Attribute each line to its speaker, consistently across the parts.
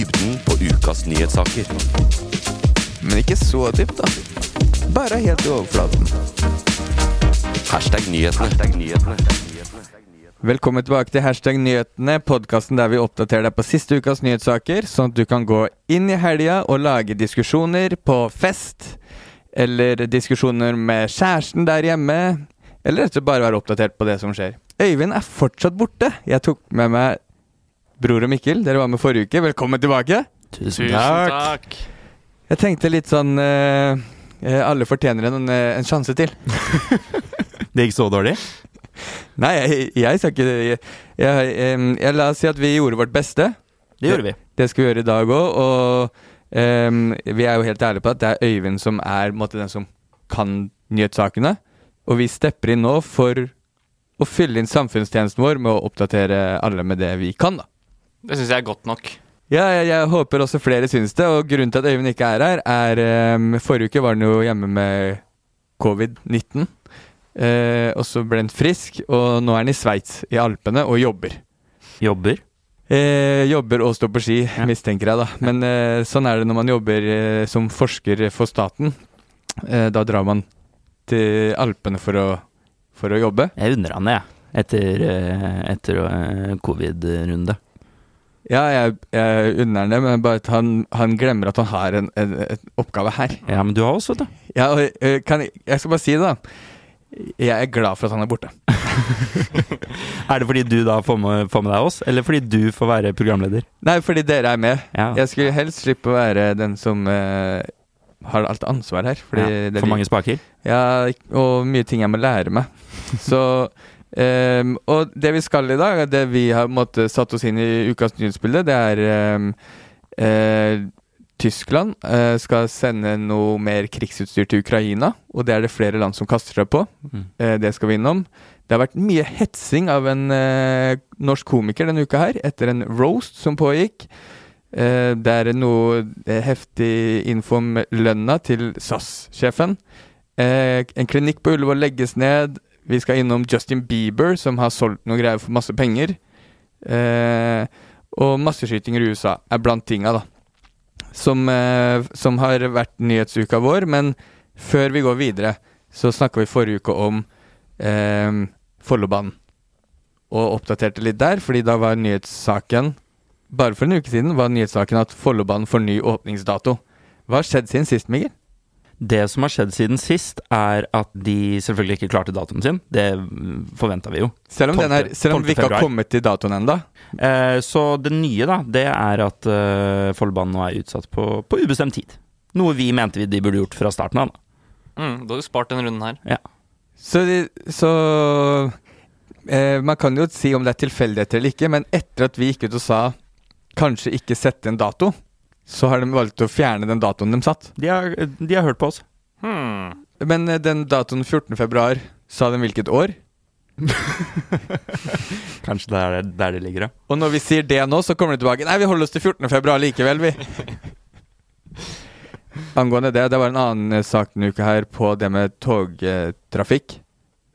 Speaker 1: Dybden på ukas nyhetssaker.
Speaker 2: Men ikke så dypt, da. Bare helt i overflaten.
Speaker 1: Hashtag nyhetene. Hashtag nyhetene.
Speaker 2: Velkommen tilbake til Hashtag nyhetene, podkasten der vi oppdaterer deg på siste ukas nyhetssaker, sånn at du kan gå inn i helga og lage diskusjoner på fest, eller diskusjoner med kjæresten der hjemme, eller rett og slett bare være oppdatert på det som skjer. Øyvind er fortsatt borte. Jeg tok med meg bror og Mikkel. Dere var med forrige uke. Velkommen tilbake.
Speaker 3: Tusen takk.
Speaker 2: Jeg tenkte litt sånn eh, eh, Alle fortjener en, eh, en sjanse til.
Speaker 3: Det gikk så dårlig?
Speaker 2: Nei, jeg, jeg skal ikke jeg, jeg, jeg, La oss si at vi gjorde vårt beste.
Speaker 3: Det gjorde vi.
Speaker 2: Det skal vi gjøre i dag òg. Og um, vi er jo helt ærlige på at det er Øyvind som er på måte, den som kan nyhetssakene. Og vi stepper inn nå for å fylle inn samfunnstjenesten vår med å oppdatere alle med det vi kan. da
Speaker 4: Det syns jeg er godt nok.
Speaker 2: Ja, jeg, jeg håper også flere syns det. Og grunnen til at Øyvind ikke er her, er um, Forrige uke var han jo hjemme med covid-19. Uh, og så ble han frisk, og nå er han i Sveits, i Alpene, og jobber.
Speaker 3: Jobber.
Speaker 2: Eh, jobber og står på ski,
Speaker 3: Ja.
Speaker 2: mistenker jeg, da. Men eh, sånn er det når man jobber eh, som forsker for staten. Eh, da drar man til Alpene for å, for å jobbe.
Speaker 3: Jeg unner han det, jeg. Etter, eh, etter eh, covid-runde.
Speaker 2: Ja, jeg, jeg unner han det, men bare at han, han glemmer at han har en, en, en oppgave her.
Speaker 3: Ja, men du har også, vet du.
Speaker 2: Ja, og, kan, jeg- skal bare si det, da. Jeg er glad for at han er borte.
Speaker 3: Er det fordi du da får med, får med deg oss, eller fordi du får være programleder?
Speaker 2: Nei, fordi dere er med.
Speaker 3: Ja.
Speaker 2: Jeg skulle helst slippe å være den som eh, har alt ansvar her.
Speaker 3: Ja, for mange spaker?
Speaker 2: Ja, og mye ting jeg må lære meg. Så ehm, Og det vi skal i dag, det vi har måtte, satt oss inn i ukas nyhetsbilde, det er um, uh, Tyskland uh, skal sende noe mer krigsutstyr til Ukraina, og det er det flere land som kaster seg på.
Speaker 3: Mm.
Speaker 2: Uh, det skal vi innom. Det har vært mye hetsing av en norsk komiker denne uka her, etter en roast som pågikk. Det er noe heftig info om lønna til SAS-sjefen. En klinikk på Ullevål legges ned. Vi skal innom Justin Bieber, som har solgt noe greier for masse penger. Eh, og masseskytinger i USA er blant tinga, da. Som, eh, som har vært nyhetsuka vår. Men før vi går videre, så snakka vi forrige uke om eh, Follobanen. Og oppdaterte litt der, fordi da var nyhetssaken Bare for en uke siden var nyhetssaken at Follobanen får ny åpningsdato. Hva har skjedd siden sist, Miguel?
Speaker 3: Det som har skjedd siden sist, er at de selvfølgelig ikke klarte datoen sin. Det forventa vi jo.
Speaker 2: Selv om, den er, selv om vi ikke har kommet til datoen ennå.
Speaker 3: Eh, så det nye, da, det er at eh, Follobanen nå er utsatt på, på ubestemt tid. Noe vi mente vi de burde gjort fra starten av. da.
Speaker 4: Mm, da har du spart denne runden her.
Speaker 2: Så, de- så eh, Man kan jo si om det er tilfeldigheter eller ikke, men etter at vi gikk ut og sa kanskje ikke sette en dato, så har de valgt å fjerne den datoen de satt.
Speaker 3: De har, de har hørt på oss.
Speaker 4: Hmm.
Speaker 2: Men eh, den datoen 14. februar, sa de hvilket år?
Speaker 3: Kanskje det er der det ligger, ja.
Speaker 2: Og når vi sier det nå, så kommer de tilbake. Nei, vi holder oss til 14. februar likevel, vi. Angående det, det var en annen eh, sak denne uka her på det med togtrafikk.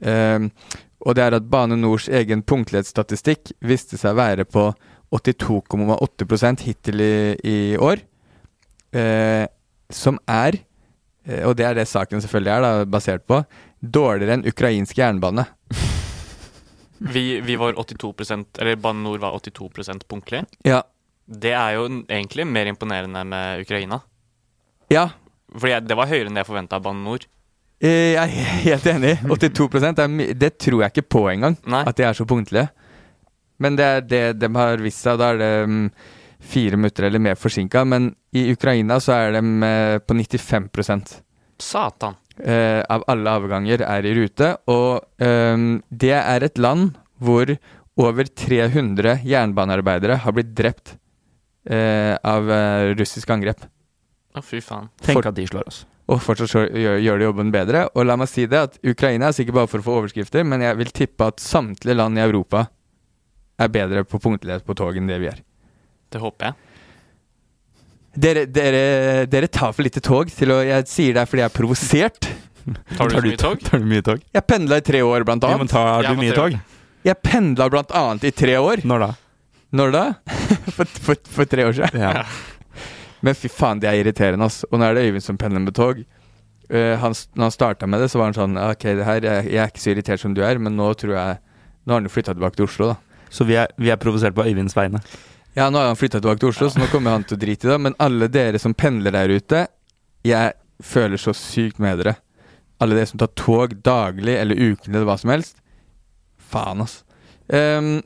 Speaker 2: Ehm, og det er at Bane Nors egen punktlighetsstatistikk viste seg å være på 82,8 hittil i, i år. Eh, som er, eh, og det er det saken selvfølgelig er da, basert på, dårligere enn ukrainsk jernbane.
Speaker 4: Vi, vi var 82% Eller Bane Nor var 82% punktlig.
Speaker 2: Ja.
Speaker 4: Det er jo egentlig mer imponerende med Ukraina.
Speaker 2: Ja,
Speaker 4: Fordi det var høyere enn det jeg forventa av Bane Nor.
Speaker 2: eh, jeg er helt enig. 82 det, Det tror jeg ikke på engang,
Speaker 4: Nei.
Speaker 2: at de er så punktlige. Men det er det de har vist seg. Da er det mm, fire minutter eller mer forsinka. Men i Ukraina så er de eh, på 95
Speaker 4: Satan.
Speaker 2: eh, av alle avganger er i rute. Og ehm, det er et land hvor over 300 jernbanearbeidere har blitt drept eh, av eh, russisk angrep.
Speaker 4: Å, fy faen.
Speaker 3: Tenk
Speaker 2: For-
Speaker 3: at de slår oss.
Speaker 2: Og fortsatt så gjør, gjør de jobben bedre. Og la meg si det, at Ukraina er sikkert bare for å få overskrifter, men jeg vil tippe at samtlige land i Europa er bedre på punktlighet på tog enn det vi er.
Speaker 4: Det håper jeg.
Speaker 2: Dere, dere, dere tar for lite tog til å Jeg sier det er fordi jeg er provosert.
Speaker 4: Tar du så mye tog?
Speaker 3: Tar du mye tog?
Speaker 2: Jeg pendla i tre år, blant
Speaker 3: Ja, men
Speaker 2: annet.
Speaker 3: tar du mye tog?
Speaker 2: Jeg pendla blant annet i tre år.
Speaker 3: Når da?
Speaker 2: Når da? for, for, for tre år siden.
Speaker 3: Ja.
Speaker 2: Men fy faen, det er irriterende, ass. Og nå er det Øyvind som pendler med tog. Uh, han, når han starta med det, så var han sånn Ok, det her, jeg, jeg er ikke så irritert som du er, men nå tror jeg Nå har han jo flytta tilbake til Oslo, da.
Speaker 3: Så vi er, vi er provosert på Øyvinds vegne.
Speaker 2: Ja, nå har han flytta tilbake til Oslo, så nå kommer han til å drite i det. Men alle dere som pendler der ute, jeg føler så sykt med dere. Alle dere som tar tog daglig eller ukentlig eller hva som helst. Faen, ass. Um,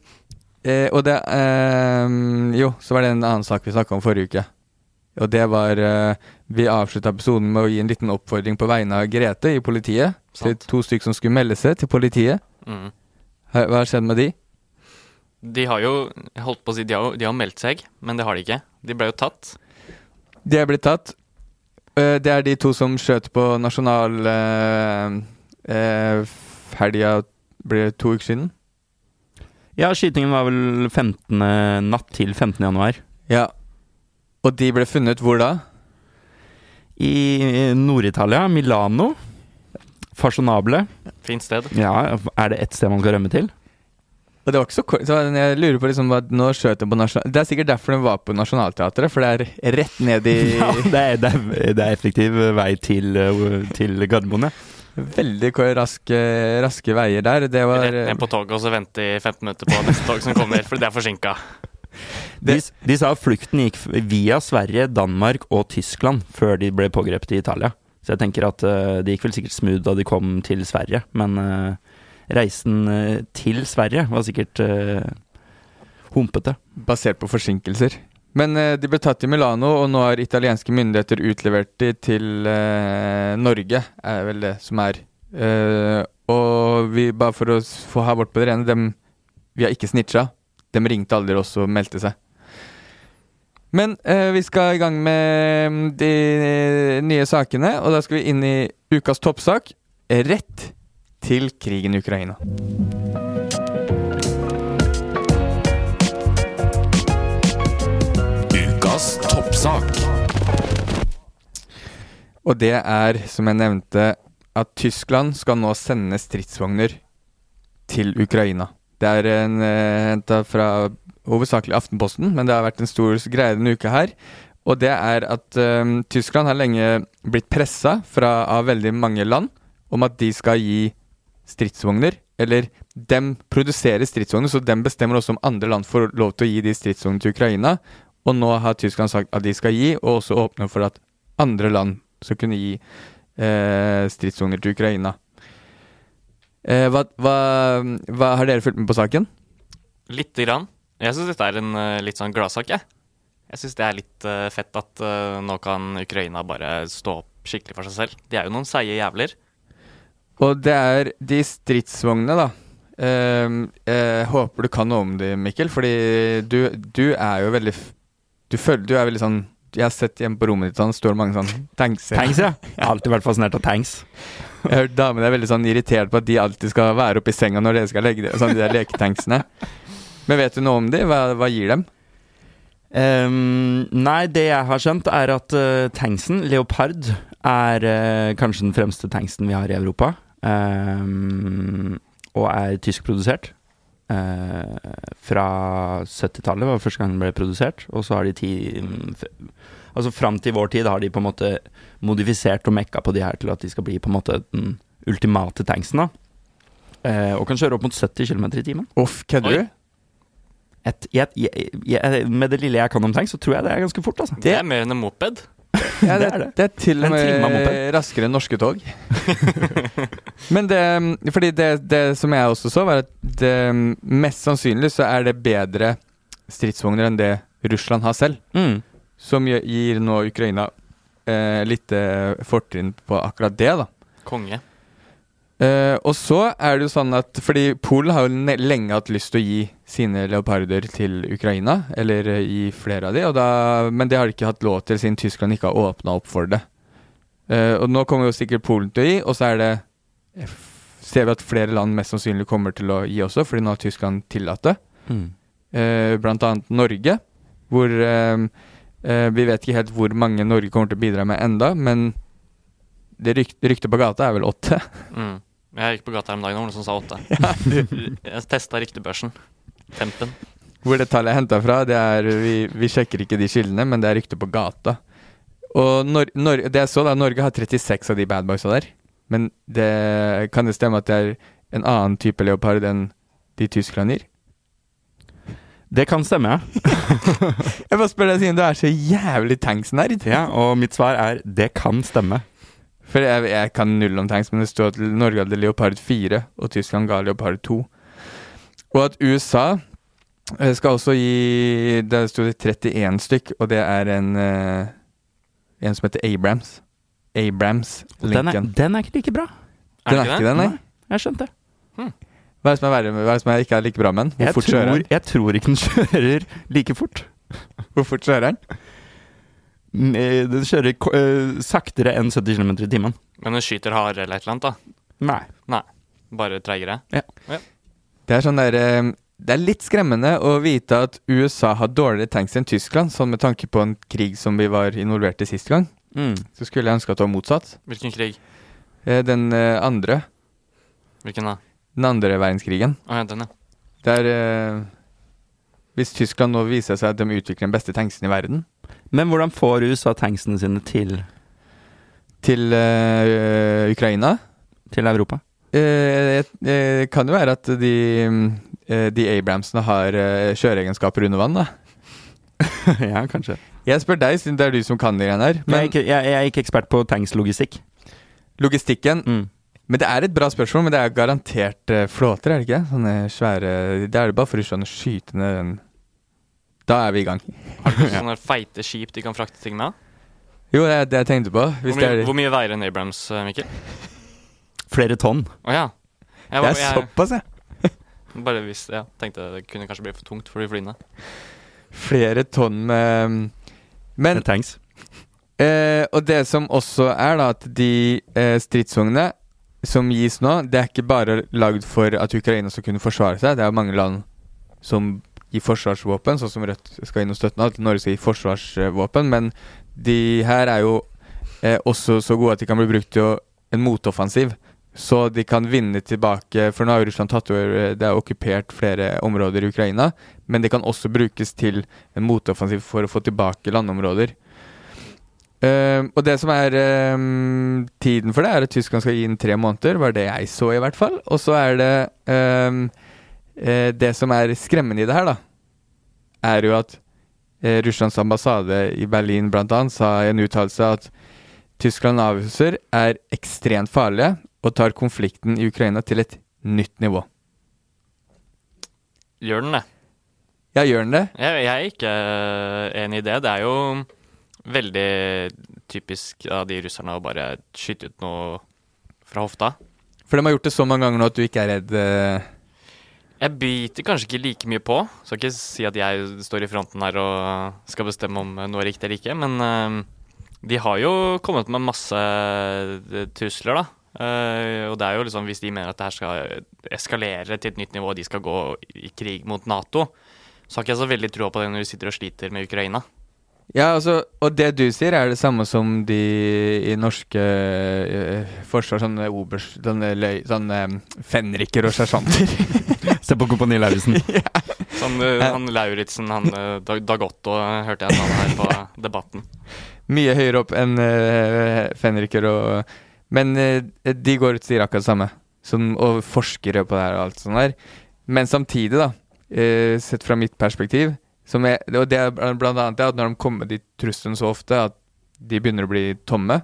Speaker 2: eh, og det um, Jo, så var det en annen sak vi snakka om forrige uke. Og det var uh, Vi avslutta episoden med å gi en liten oppfordring på vegne av Grete i politiet. Til
Speaker 4: Sant.
Speaker 2: to stykker som skulle melde seg til politiet.
Speaker 4: Mm.
Speaker 2: Hva har skjedd med de?
Speaker 4: De har jo holdt på å si, de har, de har meldt seg, men det har de ikke. De ble jo tatt.
Speaker 2: De er blitt tatt. Eh, Det er de to som skjøt på nasjonal eh, eh, helga Blir to uker siden?
Speaker 3: Ja, skytingen var vel 15. natt til 15. januar.
Speaker 2: Ja. Og de ble funnet hvor da?
Speaker 3: I Nord-Italia, Milano. Fasjonable.
Speaker 4: Fint sted.
Speaker 3: Ja, er det ett sted man kan rømme til?
Speaker 2: Og det var ikke så kort. Så jeg lurer på liksom nå skjøt på nasjonal... Det er sikkert derfor den var på Nationaltheatret, for det er rett ned i
Speaker 3: Ja, det er, det er, det er effektiv vei til, uh, til Gardermoen, ja.
Speaker 2: Veldig raske, raske veier der. Det var
Speaker 4: Rett ned på toget og så vente i 15 minutter på neste tog som kommer, for det er forsinka.
Speaker 3: De, de sa flukten gikk via Sverige, Danmark og Tyskland før de ble pågrepet i Italia. Så jeg tenker at uh, det gikk vel sikkert smooth da de kom til Sverige, men uh, reisen uh, til Sverige var sikkert uh, humpete.
Speaker 2: basert på forsinkelser. Men eh, de ble tatt i Milano, og nå har italienske myndigheter utlevert de til eh, Norge, er vel det som er. Eh, og vi, bare for å få ha vårt på det rene, dem, vi har ikke snitcha. De ringte aldri oss og meldte seg. Men eh, vi skal i gang med de nye sakene, og da skal vi inn i ukas toppsak. Rett til krigen i Ukraina.
Speaker 1: Ukas toppsak.
Speaker 2: Og det er, som jeg nevnte, at Tyskland skal nå sende stridsvogner til Ukraina. Det er en eh, henta fra hovedsakelig Aftenposten, men det har vært en stor greie denne uka her. Og det er at eh, Tyskland har lenge blitt pressa av veldig mange land om at de skal gi stridsvogner. Eller dem produserer stridsvogner, så dem bestemmer også om andre land får lov til å gi de stridsvognene til Ukraina. Og nå har Tyskland sagt at de skal gi, og også åpne for at andre land skal kunne gi eh, stridsvogner til Ukraina. Eh, hva, hva, hva Har dere fulgt med på saken?
Speaker 4: Lite grann. Jeg syns dette er en uh, litt sånn gladsak, jeg. Jeg syns det er litt uh, fett at uh, nå kan Ukraina bare stå opp skikkelig for seg selv. De er jo noen seige jævler.
Speaker 2: Og det er de stridsvognene, da. Eh, jeg håper du kan noe om det, Mikkel, fordi du, du er jo veldig Du føler du er veldig sånn Jeg har sett hjemme på rommet ditt, sånn står mange sånn tanks.
Speaker 3: Tanks, ja. Jeg har alltid vært fascinert av tanks.
Speaker 2: Jeg har hørt damene er veldig sånn irritert på at de alltid skal være oppi senga når dere skal legge det, sånn de der leketanksene. Men vet du noe om de? Hva, hva gir dem?
Speaker 3: Um, nei, det jeg har skjønt, er at uh, tanksen, Leopard, er uh, kanskje den fremste tanksen vi har i Europa. Ehm, og er tyskprodusert. Uh, fra 70-tallet var første gang den ble produsert, og så har de ti f- Altså fram til vår tid har de på en måte modifisert og mekka på de her til at de skal bli på en måte den ultimate tanksen, da. Uh, og kan kjøre opp mot 70 km i timen.
Speaker 2: Uff, kødder du?
Speaker 3: Et, jeg, jeg, jeg, med det lille jeg kan om tanks, så tror jeg det er ganske fort, altså.
Speaker 4: Det er mer enn en moped.
Speaker 2: Ja,
Speaker 3: Det
Speaker 2: det,
Speaker 3: er det.
Speaker 2: det er til og med raskere enn norske tog. Men det Fordi det, det som jeg også så, var at det, mest sannsynlig så er det bedre stridsvogner enn det Russland har selv.
Speaker 3: Mm.
Speaker 2: Som gir nå Ukraina eh, litt fortrinn på akkurat det, da.
Speaker 4: Konge.
Speaker 2: Eh, og så er det jo sånn at Fordi Polen har jo lenge hatt lyst til å gi sine leoparder til Ukraina, eller eh, gi flere av de, og da, men det har de ikke hatt lov til siden Tyskland ikke har åpna opp for det. Uh, og nå kommer jo sikkert Polen til å gi, og så er det ser vi at flere land mest sannsynlig kommer til å gi også, fordi nå har Tyskland tillatt det.
Speaker 3: Mm.
Speaker 2: Eh, blant annet Norge, hvor eh, eh, vi vet ikke helt hvor mange Norge kommer til å bidra med enda, men det ryk ryktet på gata er vel åtte.
Speaker 4: Mm. Jeg gikk på gata her om dagen, og noen som sa åtte. Jeg testa ryktebørsen. Tempen.
Speaker 2: Hvor det tallet er henta fra, det er vi, vi sjekker ikke de kildene, men det er rykter på gata. Og Nor Nor det jeg så da, Norge har 36 av de bad boysa der. Men det, kan det stemme at det er en annen type leopard enn de Tyskland gir?
Speaker 3: Det kan stemme, ja.
Speaker 2: Jeg bare spør deg siden du er så jævlig tanks-nerd.
Speaker 3: ja. Og mitt svar er det kan stemme.
Speaker 2: For jeg, jeg kan null om tanks, men det står at Norge hadde Leopard 4, og Tyskland ga Leopard 2. Og at USA eh, skal også gi Der sto det 31 stykk, og det er en eh, En som heter Abrams. Abrams
Speaker 3: Den er, den er ikke like bra.
Speaker 4: Er
Speaker 2: Den er
Speaker 4: ikke
Speaker 2: den, nei?
Speaker 3: Jeg skjønte det.
Speaker 2: Hva er det som er verre med Hva er det som er ikke er like bra med den? Hvor
Speaker 3: Jeg
Speaker 2: fort kjører den?
Speaker 3: jeg tror ikke den kjører like fort.
Speaker 2: Hvor fort kjører den?
Speaker 3: Eh, Den kjører eh, saktere enn 70 km i timen.
Speaker 4: Men den skyter hardere eller et eller annet, da.
Speaker 3: Nei.
Speaker 4: Nei. Bare treigere.
Speaker 2: Det er sånn der, eh, Det er litt skremmende å vite at USA har dårligere tanks enn Tyskland, sånn med tanke på en krig som vi var involvert i sist gang.
Speaker 3: Mm.
Speaker 2: Så skulle jeg ønske at det var motsatt.
Speaker 4: Hvilken krig?
Speaker 2: Eh, Den andre.
Speaker 4: Hvilken da?
Speaker 2: Den andre verdenskrigen.
Speaker 4: Å ja, den, ja.
Speaker 2: Der Hvis Tyskland nå viser seg at de utvikler den beste tanksen i verden
Speaker 3: Men hvordan får USA tanksene sine til,
Speaker 2: til eh, Ukraina
Speaker 3: til Europa?
Speaker 2: eh, eh, kan jo være at de, eh, de Abramsene har eh, kjøreegenskaper under vann, da.
Speaker 3: ja, kanskje.
Speaker 2: Jeg spør deg, siden det er du som kan de greiene her.
Speaker 3: jeg, er
Speaker 2: Men
Speaker 3: ikke, jeg, jeg er ikke ekspert på tankslogistikk.
Speaker 2: logistikken
Speaker 3: Mm.
Speaker 2: Men det er et bra spørsmål, men det er garantert eh, flåter, er det ikke? Sånne svære Det er det bare for å skyte ned den Da er vi i gang.
Speaker 4: Har du sånne feite skip de kan frakte ting med?
Speaker 2: Jo, det er det jeg tenkte på. Hvis
Speaker 4: Hvor mye,
Speaker 2: det er,
Speaker 4: hvor mye veier en Abrams, eh, Mikkel?
Speaker 3: Flere tonn.
Speaker 4: Å ja. Jeg,
Speaker 2: det
Speaker 4: er
Speaker 2: er såpass,
Speaker 4: jeg bare visste, ja, tenkte det kunne kanskje bli for tungt for de flyene.
Speaker 2: Flere tonn med Men
Speaker 3: Med tanks.
Speaker 2: Eh, og det som også er, da, at de eh, stridsvognene som gis nå, det er ikke bare lagd for at Ukraina skal kunne forsvare seg. Det er mange land som gir forsvarsvåpen, sånn som Rødt skal inn og støtte at Norge skal gi forsvarsvåpen. Men de her er jo eh, også så gode at de kan bli brukt til en motoffensiv. Så de kan vinne tilbake For nå har Russland tatt over eh, Det er okkupert flere områder i Ukraina. Men det kan også brukes til en motoffensiv for å få tilbake landområder. Uh, og det som er uh, tiden for det, er at Tyskland skal gi inn tre måneder. Var det jeg så, i hvert fall. Og så er det ehm, eh, Det som er skremmende i det her, da, er jo at eh, Russlands ambassade i Berlin annet sa i en uttalelse at Tyskland avhuser er ekstremt farlige og tar konflikten i Ukraina til et nytt nivå.
Speaker 4: Gjør den det?
Speaker 2: Ja, gjør den det?
Speaker 4: Jeg, jeg er ikke eh, enig i det. Det er jo veldig typisk av de russerne å bare skyte ut noe fra hofta.
Speaker 2: For de har gjort det så mange ganger nå at du ikke er redd eh,
Speaker 4: Jeg biter kanskje ikke like mye på. Skal ikke si at jeg står i fronten her og skal bestemme om noe er riktig eller ikke, men eh, de har jo kommet med masse eh, trusler, da. Eh, og det er jo liksom hvis de mener at det her skal eskalere til et nytt nivå, og de skal gå i krig mot Nato, så har ikke jeg så veldig troa på det når de sitter og sliter med Ukraina.
Speaker 2: Ja, altså, og det du sier er det samme som de i norske uh, forsvar, sånne obers... sånne, løy, sånne um, fenriker og sersjanter.
Speaker 3: Se på Kompani Lauritzen.
Speaker 4: Sånn, uh, han Lauritzen, han uh, Dagotto, hørte jeg sa her på Debatten.
Speaker 2: Mye høyere opp enn uh, fenriker og Men de går ut og sier akkurat det samme. som, og forskere på det her og alt sånt der. Men samtidig, da, sett fra mitt perspektiv er, Og det er blant annet at når de kommer med de truslene så ofte, at de begynner å bli tomme.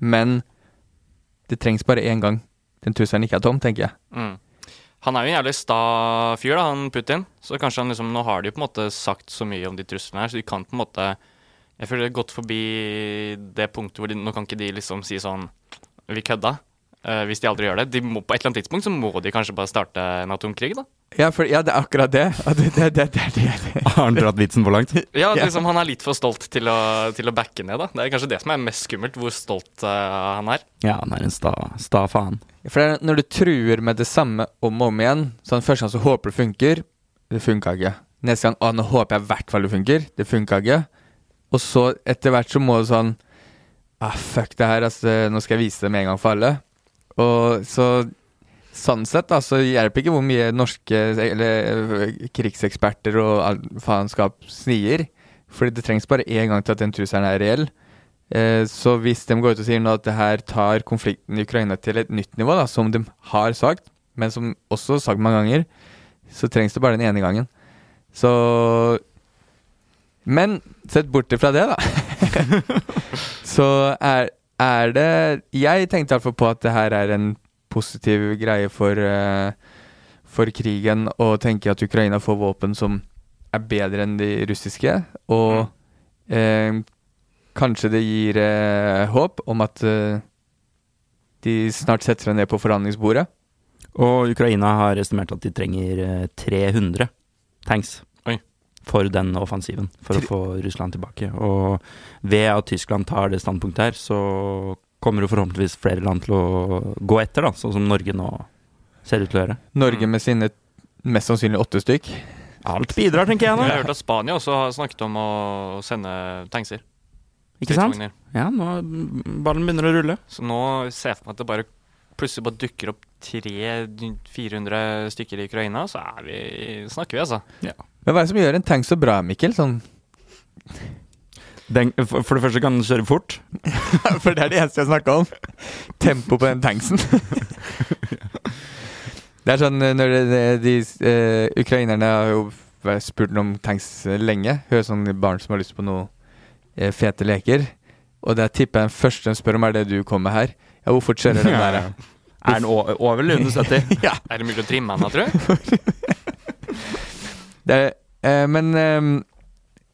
Speaker 2: Men det trengs bare én gang den trusselen ikke er tom, tenker jeg.
Speaker 4: Mm. Han er jo en jævlig sta fyr, da, han Putin. Så kanskje han liksom Nå har de jo på en måte sagt så mye om de truslene her, så de kan på en måte Jeg føler det er gått forbi det punktet hvor de Nå kan ikke de liksom si sånn Vi kødda. Eh, hvis de aldri gjør det. De må, på et eller annet tidspunkt så må de kanskje bare starte en atomkrig, da.
Speaker 2: Ja, for, ja det er akkurat det. Det, det, det, det, det, det.
Speaker 3: Har han dratt vitsen for langt?
Speaker 4: Ja, liksom Han er litt for stolt til å, til å backe ned, da. Det er kanskje det som er mest skummelt, hvor stolt uh, han er.
Speaker 3: Ja, han er en sta, sta faen.
Speaker 2: For det er når du truer med det samme om og om igjen Sånn Første gang så håper du funker, det funka ikke. Neste gang å, nå håper jeg i hvert fall det funker, det funka ikke. Og så etter hvert så må du sånn ah, fuck det her, altså, nå skal jeg vise det med en gang for alle. Og så Sånn sett da, så hjelper ikke hvor mye norske eller øh, krigseksperter og all faenskap snier. Fordi det trengs bare én gang til at den trusselen er reell. Eh, så hvis de går ut og sier nå at det her tar konflikten i Ukraina til et nytt nivå, da, som de har sagt, men som også sagt mange ganger, så trengs det bare den ene gangen. Så Men sett bort ifra det, da, så er, er det Jeg tenkte iallfall på at det her er en positiv greie for, uh, for krigen, og tenker at Ukraina får våpen som er bedre enn de russiske, og eh, Kanskje det gir uh, håp om at de snart setter seg ned på forhandlingsbordet.
Speaker 3: Og Ukraina har estimert at de trenger eh, 300 tanks. For den offensiven, for å få Russland tilbake. Og ved at Tyskland tar det standpunktet her, så kommer jo forhåpentligvis flere land til å gå etter, da, sånn som Norge nå ser ut til å gjøre.
Speaker 2: Norge
Speaker 4: Mm.
Speaker 2: med sine mest sannsynlig åtte stykk.
Speaker 3: Alt bidrar, tenker jeg
Speaker 4: Jeg har hørt at Spania også har snakket om å sende tankser.
Speaker 3: Ikke sant? Ja, nå ballen begynner å rulle.
Speaker 4: Så nå ser jeg for meg at det bare plutselig bare dukker opp 300-400 stykker i Ukraina, så er vi, snakker vi, altså.
Speaker 2: Men hva er det som gjør en tank så bra, Mikkel? Sånn,
Speaker 3: Den, for, for det første kan den kjøre fort.
Speaker 2: for det er det eneste jeg snakka om. Tempo på den tanksen. det er sånn eh, når det, det, de uh, Ukrainerne har jo spurt om tanks eh, lenge. Hører sånne barn som har lyst på noe uh, fete leker. Og der tipper jeg den første de spør om, er det du kom med her. Ja, hvor fort kjører den der? ja?
Speaker 3: Er den over eller under 70?
Speaker 2: ja.
Speaker 4: Er det mulig å trimme den, da, tror du?
Speaker 2: Det, er- eh, men eh,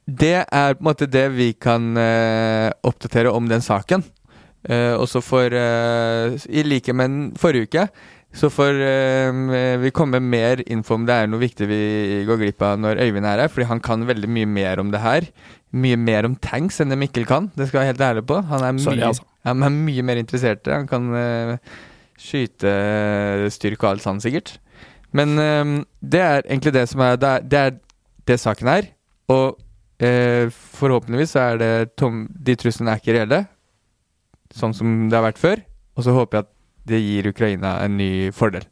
Speaker 2: det er på en måte det vi kan eh, oppdatere om den saken. Eh, og så får eh, I like med forrige uke, så får eh, vi komme med mer info om det er noe viktig vi går glipp av når Øyvind er her, fordi han kan veldig mye mer om det her. Mye mer om tanks enn det Mikkel kan, det skal jeg være helt ærlig på. Han er mye,
Speaker 3: Sorry, altså.
Speaker 2: han er mye mer interessert. Han kan uh, skyte styrke og alt sånn, sikkert. Men um, det er egentlig det som er Det er det, er det saken er. Og uh, forhåpentligvis er det tom, De truslene er ikke reelle, sånn som det har vært før. Og så håper jeg at det gir Ukraina en ny fordel.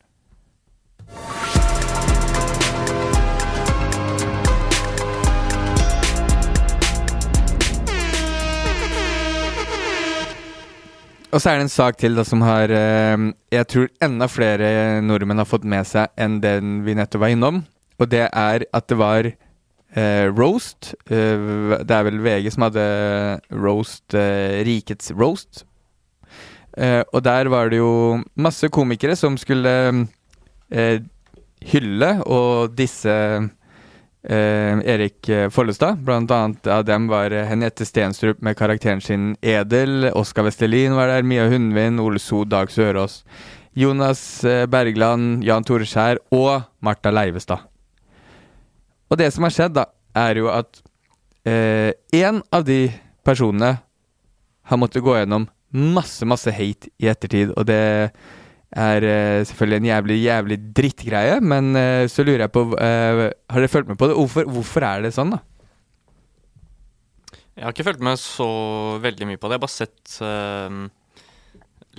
Speaker 2: Og så er det en sak til da som har eh, Jeg tror enda flere nordmenn har fått med seg enn den vi nettopp var innom. Og det er at det var eh, roast. Eh, det er vel VG som hadde roast eh, Rikets roast. Eh, og der var det jo masse komikere som skulle eh, hylle og disse eh, Erik eh, Follestad. Blant annet av dem var eh, Henriette Stenstrup med karakteren sin Edel. Oskar Vestelin var der. Mia Hundvin, Ole So, Dag Sørås. Jonas eh, Bergland, Jan Tore Skjær og Marta Leivestad. Og det som har skjedd, da, er jo at én av de personene har måttet gå gjennom masse, masse hate i ettertid, og det er uh, selvfølgelig en jævlig, jævlig drittgreie, men uh, så lurer jeg på uh, Har dere fulgt med på det? Hvorfor, hvorfor er det sånn, da?
Speaker 4: Jeg har ikke fulgt med så veldig mye på det. Jeg har bare sett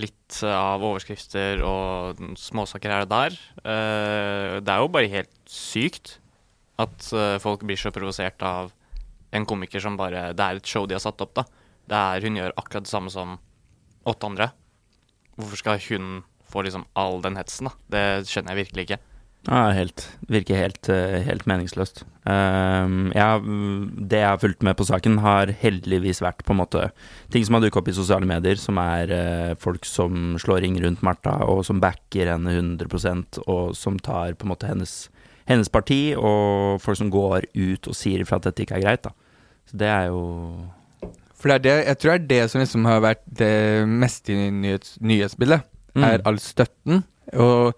Speaker 4: litt av overskrifter og småsaker her og der. Det er jo bare helt sykt at folk blir så provosert av en komiker som bare Det er et show de har satt opp, da. Det er, hun gjør akkurat det samme som åtte andre. Hvorfor skal hun får liksom all den hetsen, da. Det skjønner jeg virkelig ikke.
Speaker 3: Ja, helt, virker helt, eh, helt meningsløst. Ja, jeg, det jeg har fulgt med på saken, har heldigvis vært på en måte ting som har dukket opp i sosiale medier, som er eh, folk som slår ring rundt Martha, og som backer henne 100 og som tar på en måte hennes, hennes parti, og folk som går ut og sier ifra at dette ikke er greit. da. Så det er jo
Speaker 2: For det er det, jeg tror det er det som liksom har vært det meste i nyhets, nyhetsbildet. Er all støtten. Og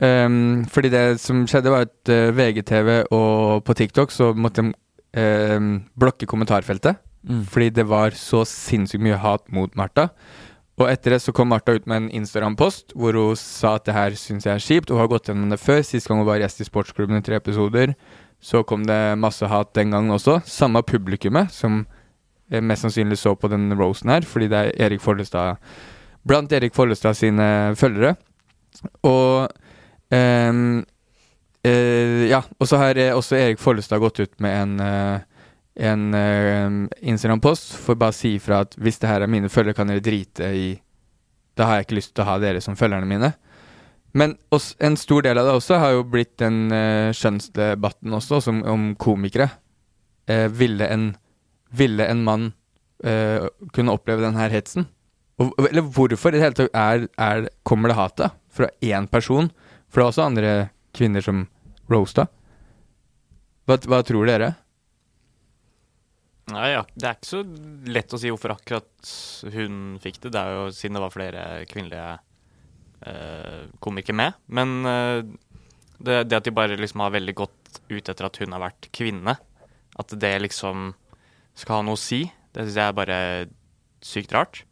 Speaker 2: um, fordi det som skjedde, var at uh, VGTV og på TikTok så måtte de um, blokke kommentarfeltet.
Speaker 3: Mm.
Speaker 2: Fordi det var så sinnssykt mye hat mot Martha. Og etter det så kom Martha ut med en Instagram-post hvor hun sa at det her syns jeg er kjipt. Hun har gått gjennom det før. Sist gang hun var gjest i Sportsklubben i tre episoder, så kom det masse hat den gangen også. Samme publikummet som eh, mest sannsynlig så på den roasten her, fordi det er Erik Follestad Blant Erik Follestad sine følgere. Og um, uh, Ja, og så har eh, også Erik Follestad gått ut med en uh, en uh, Instagram-post for bare å si ifra at hvis det her er mine følgere, kan dere drite i Da har jeg ikke lyst til å ha dere som følgerne mine. Men også, en stor del av det også har jo blitt den uh, skjønnsdebatten også, som, om komikere. Ville, en, ville en mann kunne oppleve den her hetsen? Og, eller hvorfor i det hele tatt er, er, kommer det hatet fra én person? For det er også andre kvinner som roasta. Hva, hva tror dere?
Speaker 4: Nei, ja, Det er ikke så lett å si hvorfor akkurat hun fikk det. Det er jo siden det var flere kvinnelige eh, komikere med. Men eh, det, det at de bare liksom har veldig gått ut etter at hun har vært kvinne, at det liksom skal ha noe å si, det syns jeg er bare sykt rart.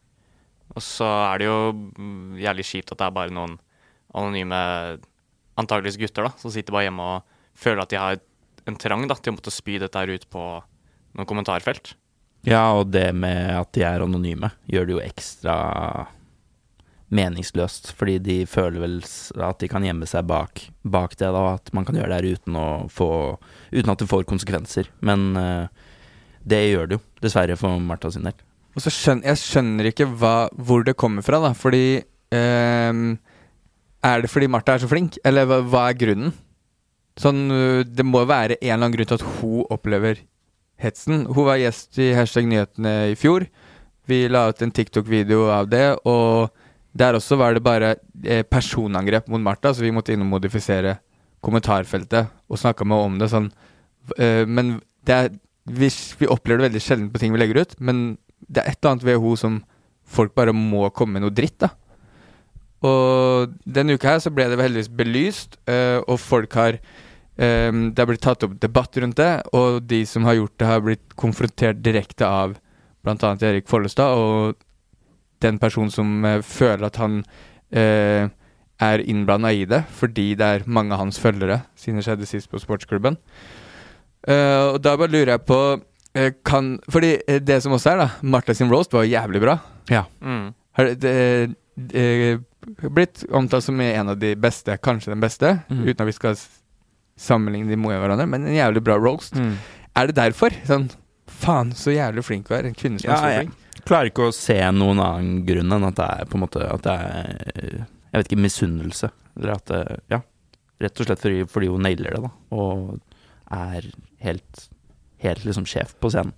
Speaker 4: Og så er det jo jævlig kjipt at det er bare noen anonyme, antageligvis gutter, da, som sitter bare hjemme og føler at de har en trang da, til å måtte spy dette her ut på noen kommentarfelt.
Speaker 3: Ja, og det med at de er anonyme, gjør det jo ekstra meningsløst. Fordi de føler vel at de kan gjemme seg bak, bak det, da. At man kan gjøre det her uten, få, uten at det får konsekvenser. Men uh, det gjør det jo, dessverre, for Martha sin del.
Speaker 2: Og så skjønner jeg skjønner ikke hva, hvor det kommer fra, da. Fordi ehm, Er det fordi Martha er så flink, eller hva, hva er grunnen? Sånn, øh, Det må være en eller annen grunn til at hun opplever hetsen. Hun var gjest i Hashtag nyhetene i fjor. Vi la ut en TikTok-video av det, og der også var det bare eh, personangrep mot Martha, så vi måtte inn og modifisere kommentarfeltet og snakka med henne om det sånn. Eh, men det er, vi, vi opplever det veldig sjelden på ting vi legger ut, men det er et eller annet ved henne som folk bare må komme med noe dritt, da. Og denne uka her så ble det heldigvis belyst, uh, og folk har um, Det har blitt tatt opp debatt rundt det, og de som har gjort det, har blitt konfrontert direkte av bl.a. Erik Follestad, og den personen som uh, føler at han uh, er innblanda i det, fordi det er mange av hans følgere, siden det skjedde sist på sportsklubben. Og da bare lurer jeg på kan, Fordi eh, det som også er, da Martha sin roast var jævlig bra.
Speaker 3: Ja.
Speaker 4: Mm.
Speaker 2: Har det, det, det blitt omtalt som en av de beste, kanskje den beste,
Speaker 3: mm.
Speaker 2: uten at vi skal sammenligne de med hverandre, men en jævlig bra roast. Er det derfor? Sånn, faen, så jævlig flink du er. En kvinne som
Speaker 3: Ja,
Speaker 2: er så flink.
Speaker 3: jeg klarer ikke å se noen annen grunn enn at det er på en måte At det er Jeg vet ikke, misunnelse. Eller at det Ja. Rett og slett fordi, fordi hun nailer det, da. Og er helt Helt liksom sjef på scenen.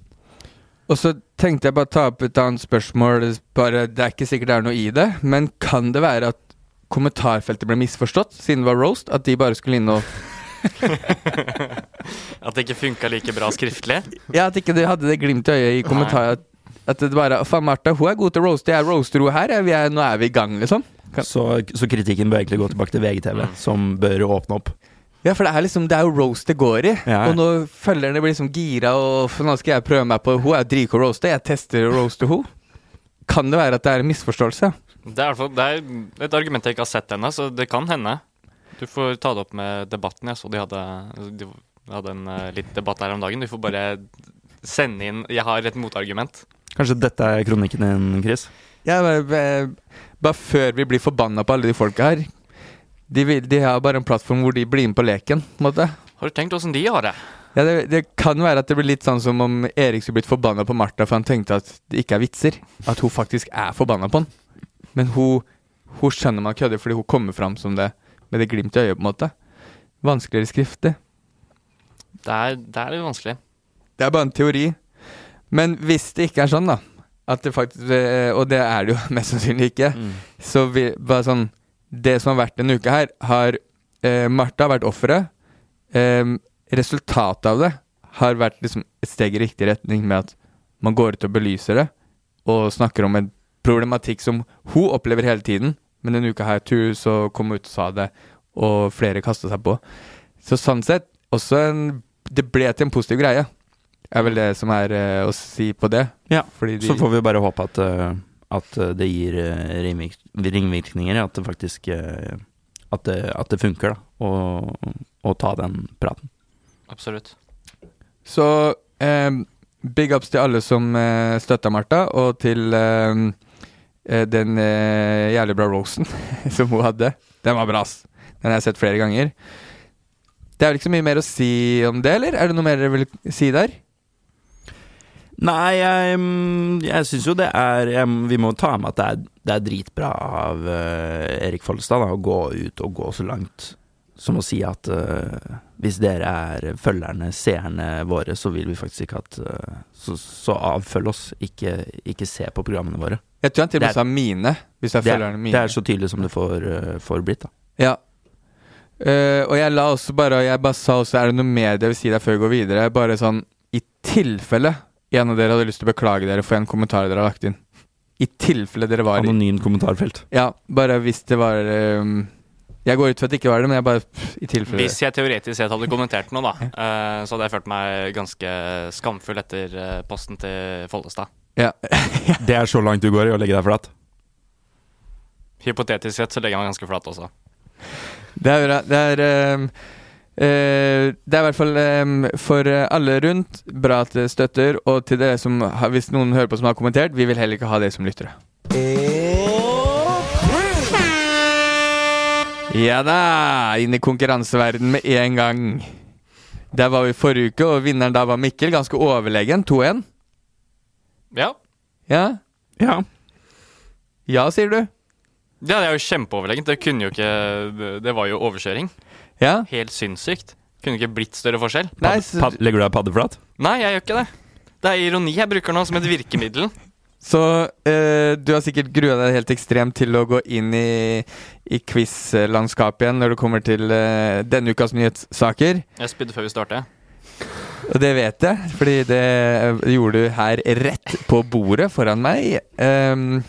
Speaker 2: Og så tenkte jeg bare ta opp et annet spørsmål. Bare, det er ikke sikkert det er noe i det, men kan det være at kommentarfeltet ble misforstått siden det var roast? At de bare skulle inn og
Speaker 4: At det ikke funka like bra skriftlig.
Speaker 2: Ja, at ikke de hadde det glimt i øyet i kommentarer. At, det bare Faen, Martha, hun er god til å roaste. Jeg roaster henne her. Vi er, nå er vi i gang, liksom. Kan-
Speaker 3: Så, så kritikken bør egentlig gå tilbake til VGTV, som bør åpne opp.
Speaker 2: Ja, for det er liksom Det er jo roast det går i.
Speaker 3: Ja.
Speaker 2: Og når følgerne blir liksom gira, og for nå skal jeg prøve meg på Hun er dritgod å roaste. Jeg tester å roaste henne. Kan det være at det er en misforståelse?
Speaker 4: Det er, i hvert fall- det er et argument jeg ikke har sett ennå, så det kan hende. Du får ta det opp med debatten. Jeg så de hadde, de hadde en uh, litt debatt her om dagen. Du får bare sende inn Jeg har et motargument.
Speaker 3: Kanskje dette er kronikken din, Chris?
Speaker 2: Ja, bare, bare, bare før vi blir forbanna på alle de folka her. De, vil, de har bare en plattform hvor de blir med på leken. på en måte
Speaker 4: Har du tenkt åssen de har det?
Speaker 2: Ja, det, det kan være at det blir litt sånn som om Erik skulle blitt forbanna på Martha for han tenkte at det ikke er vitser. At hun faktisk er forbanna på han. Men hun, hun skjønner man kødder fordi hun kommer fram som det med det glimt i øyet, på en måte. Vanskeligere skriftlig.
Speaker 4: Det er, det er litt vanskelig.
Speaker 2: Det er bare en teori. Men hvis det ikke er sånn, da, at det faktisk eh, Og det er det jo mest sannsynlig ikke, så vi, bare sånn Det som har vært denne uka her, har eh, Martha vært offeret. Eh, resultatet av det har vært liksom et steg i riktig retning med at man går ut og belyser det, og snakker om en problematikk som hun opplever hele tiden. Men denne uka her tur så kom hun ut og sa det, og flere kasta seg på. Så sånn sett, også en Det ble til en positiv greie. Er vel det som er eh, å si på det.
Speaker 3: Ja,
Speaker 2: de,
Speaker 3: Så får vi bare håpe at, eh, at eh, det gir eh, ringvirkninger, at det faktisk eh, at det, at det funker, da, å, å ta den praten.
Speaker 4: Absolutt.
Speaker 2: Så eh, big ups til alle som eh, støtta Martha, og til eh, eh, den eh, jævlig bra rosen som hun hadde. Den var bra, ass. Den har jeg sett flere ganger. Det er vel ikke så mye mer å si om det, eller? Er det noe mer dere vil si der?
Speaker 3: Nei, jeg, jeg syns jo det er jeg, Vi må ta med at det er, det er dritbra av uh, Erik Follestad da, å gå ut og gå så langt som å si at uh, hvis dere er følgerne, seerne våre, så vil vi faktisk ikke at uh, så, så avfølg oss, ikke, ikke se på programmene våre.
Speaker 2: Jeg tror han til og med sa mine, hvis jeg
Speaker 3: Det er,
Speaker 2: mine.
Speaker 3: det er så tydelig som det får, får blitt, da.
Speaker 2: Ja. Og jeg la også bare jeg bare sa også Er det noe mer jeg vil si deg før vi går videre? Bare sånn I tilfelle en av dere hadde lyst til å beklage dere for en kommentar dere har lagt inn. I tilfelle dere var i
Speaker 3: Anonym kommentarfelt.
Speaker 2: Ja, bare hvis det var um, Jeg går ut fra at det ikke var det, men jeg bare pff, I tilfelle
Speaker 4: Hvis jeg teoretisk sett hadde kommentert noe, da, uh, så hadde jeg følt meg ganske skamfull etter uh, posten til Follestad.
Speaker 2: ja.
Speaker 3: Det er så langt du går i å legge deg flat.
Speaker 4: Hypotetisk sett så legger jeg meg ganske flat også.
Speaker 2: Det er bra. Det er ehm, eh, Det er i hvert fall um, for eh, alle rundt bra at det støtter, og til dere som har, hvis noen hører på som har kommentert, vi vil heller ikke ha dere som lyttere. Ja da! Inn i konkurranseverden med en gang. Der var vi forrige uke, og vinneren da var Mikkel. Ganske overlegen. 2-1.
Speaker 4: Ja.
Speaker 2: Ja?
Speaker 3: Ja.
Speaker 2: Ja, sier du?
Speaker 4: Ja, det er jo kjempeoverlegent. Det kunne jo ikke det- Det var jo overkjøring.
Speaker 2: Ja?
Speaker 4: Helt sinnssykt. Kunne ikke blitt større forskjell.
Speaker 2: Nei, så,
Speaker 3: Pad, legger du deg paddeflat?
Speaker 4: Nei, jeg gjør ikke det. Det er ironi jeg bruker nå som et virkemiddel.
Speaker 2: så eh, du har sikkert grua deg helt ekstremt til å gå inn i, i quiz-landskapet igjen når det kommer til eh, denne ukas nyhetssaker.
Speaker 4: Jeg spydde før vi startet.
Speaker 2: Og det vet jeg, fordi det eh, gjorde du her rett på bordet foran meg. Ehm,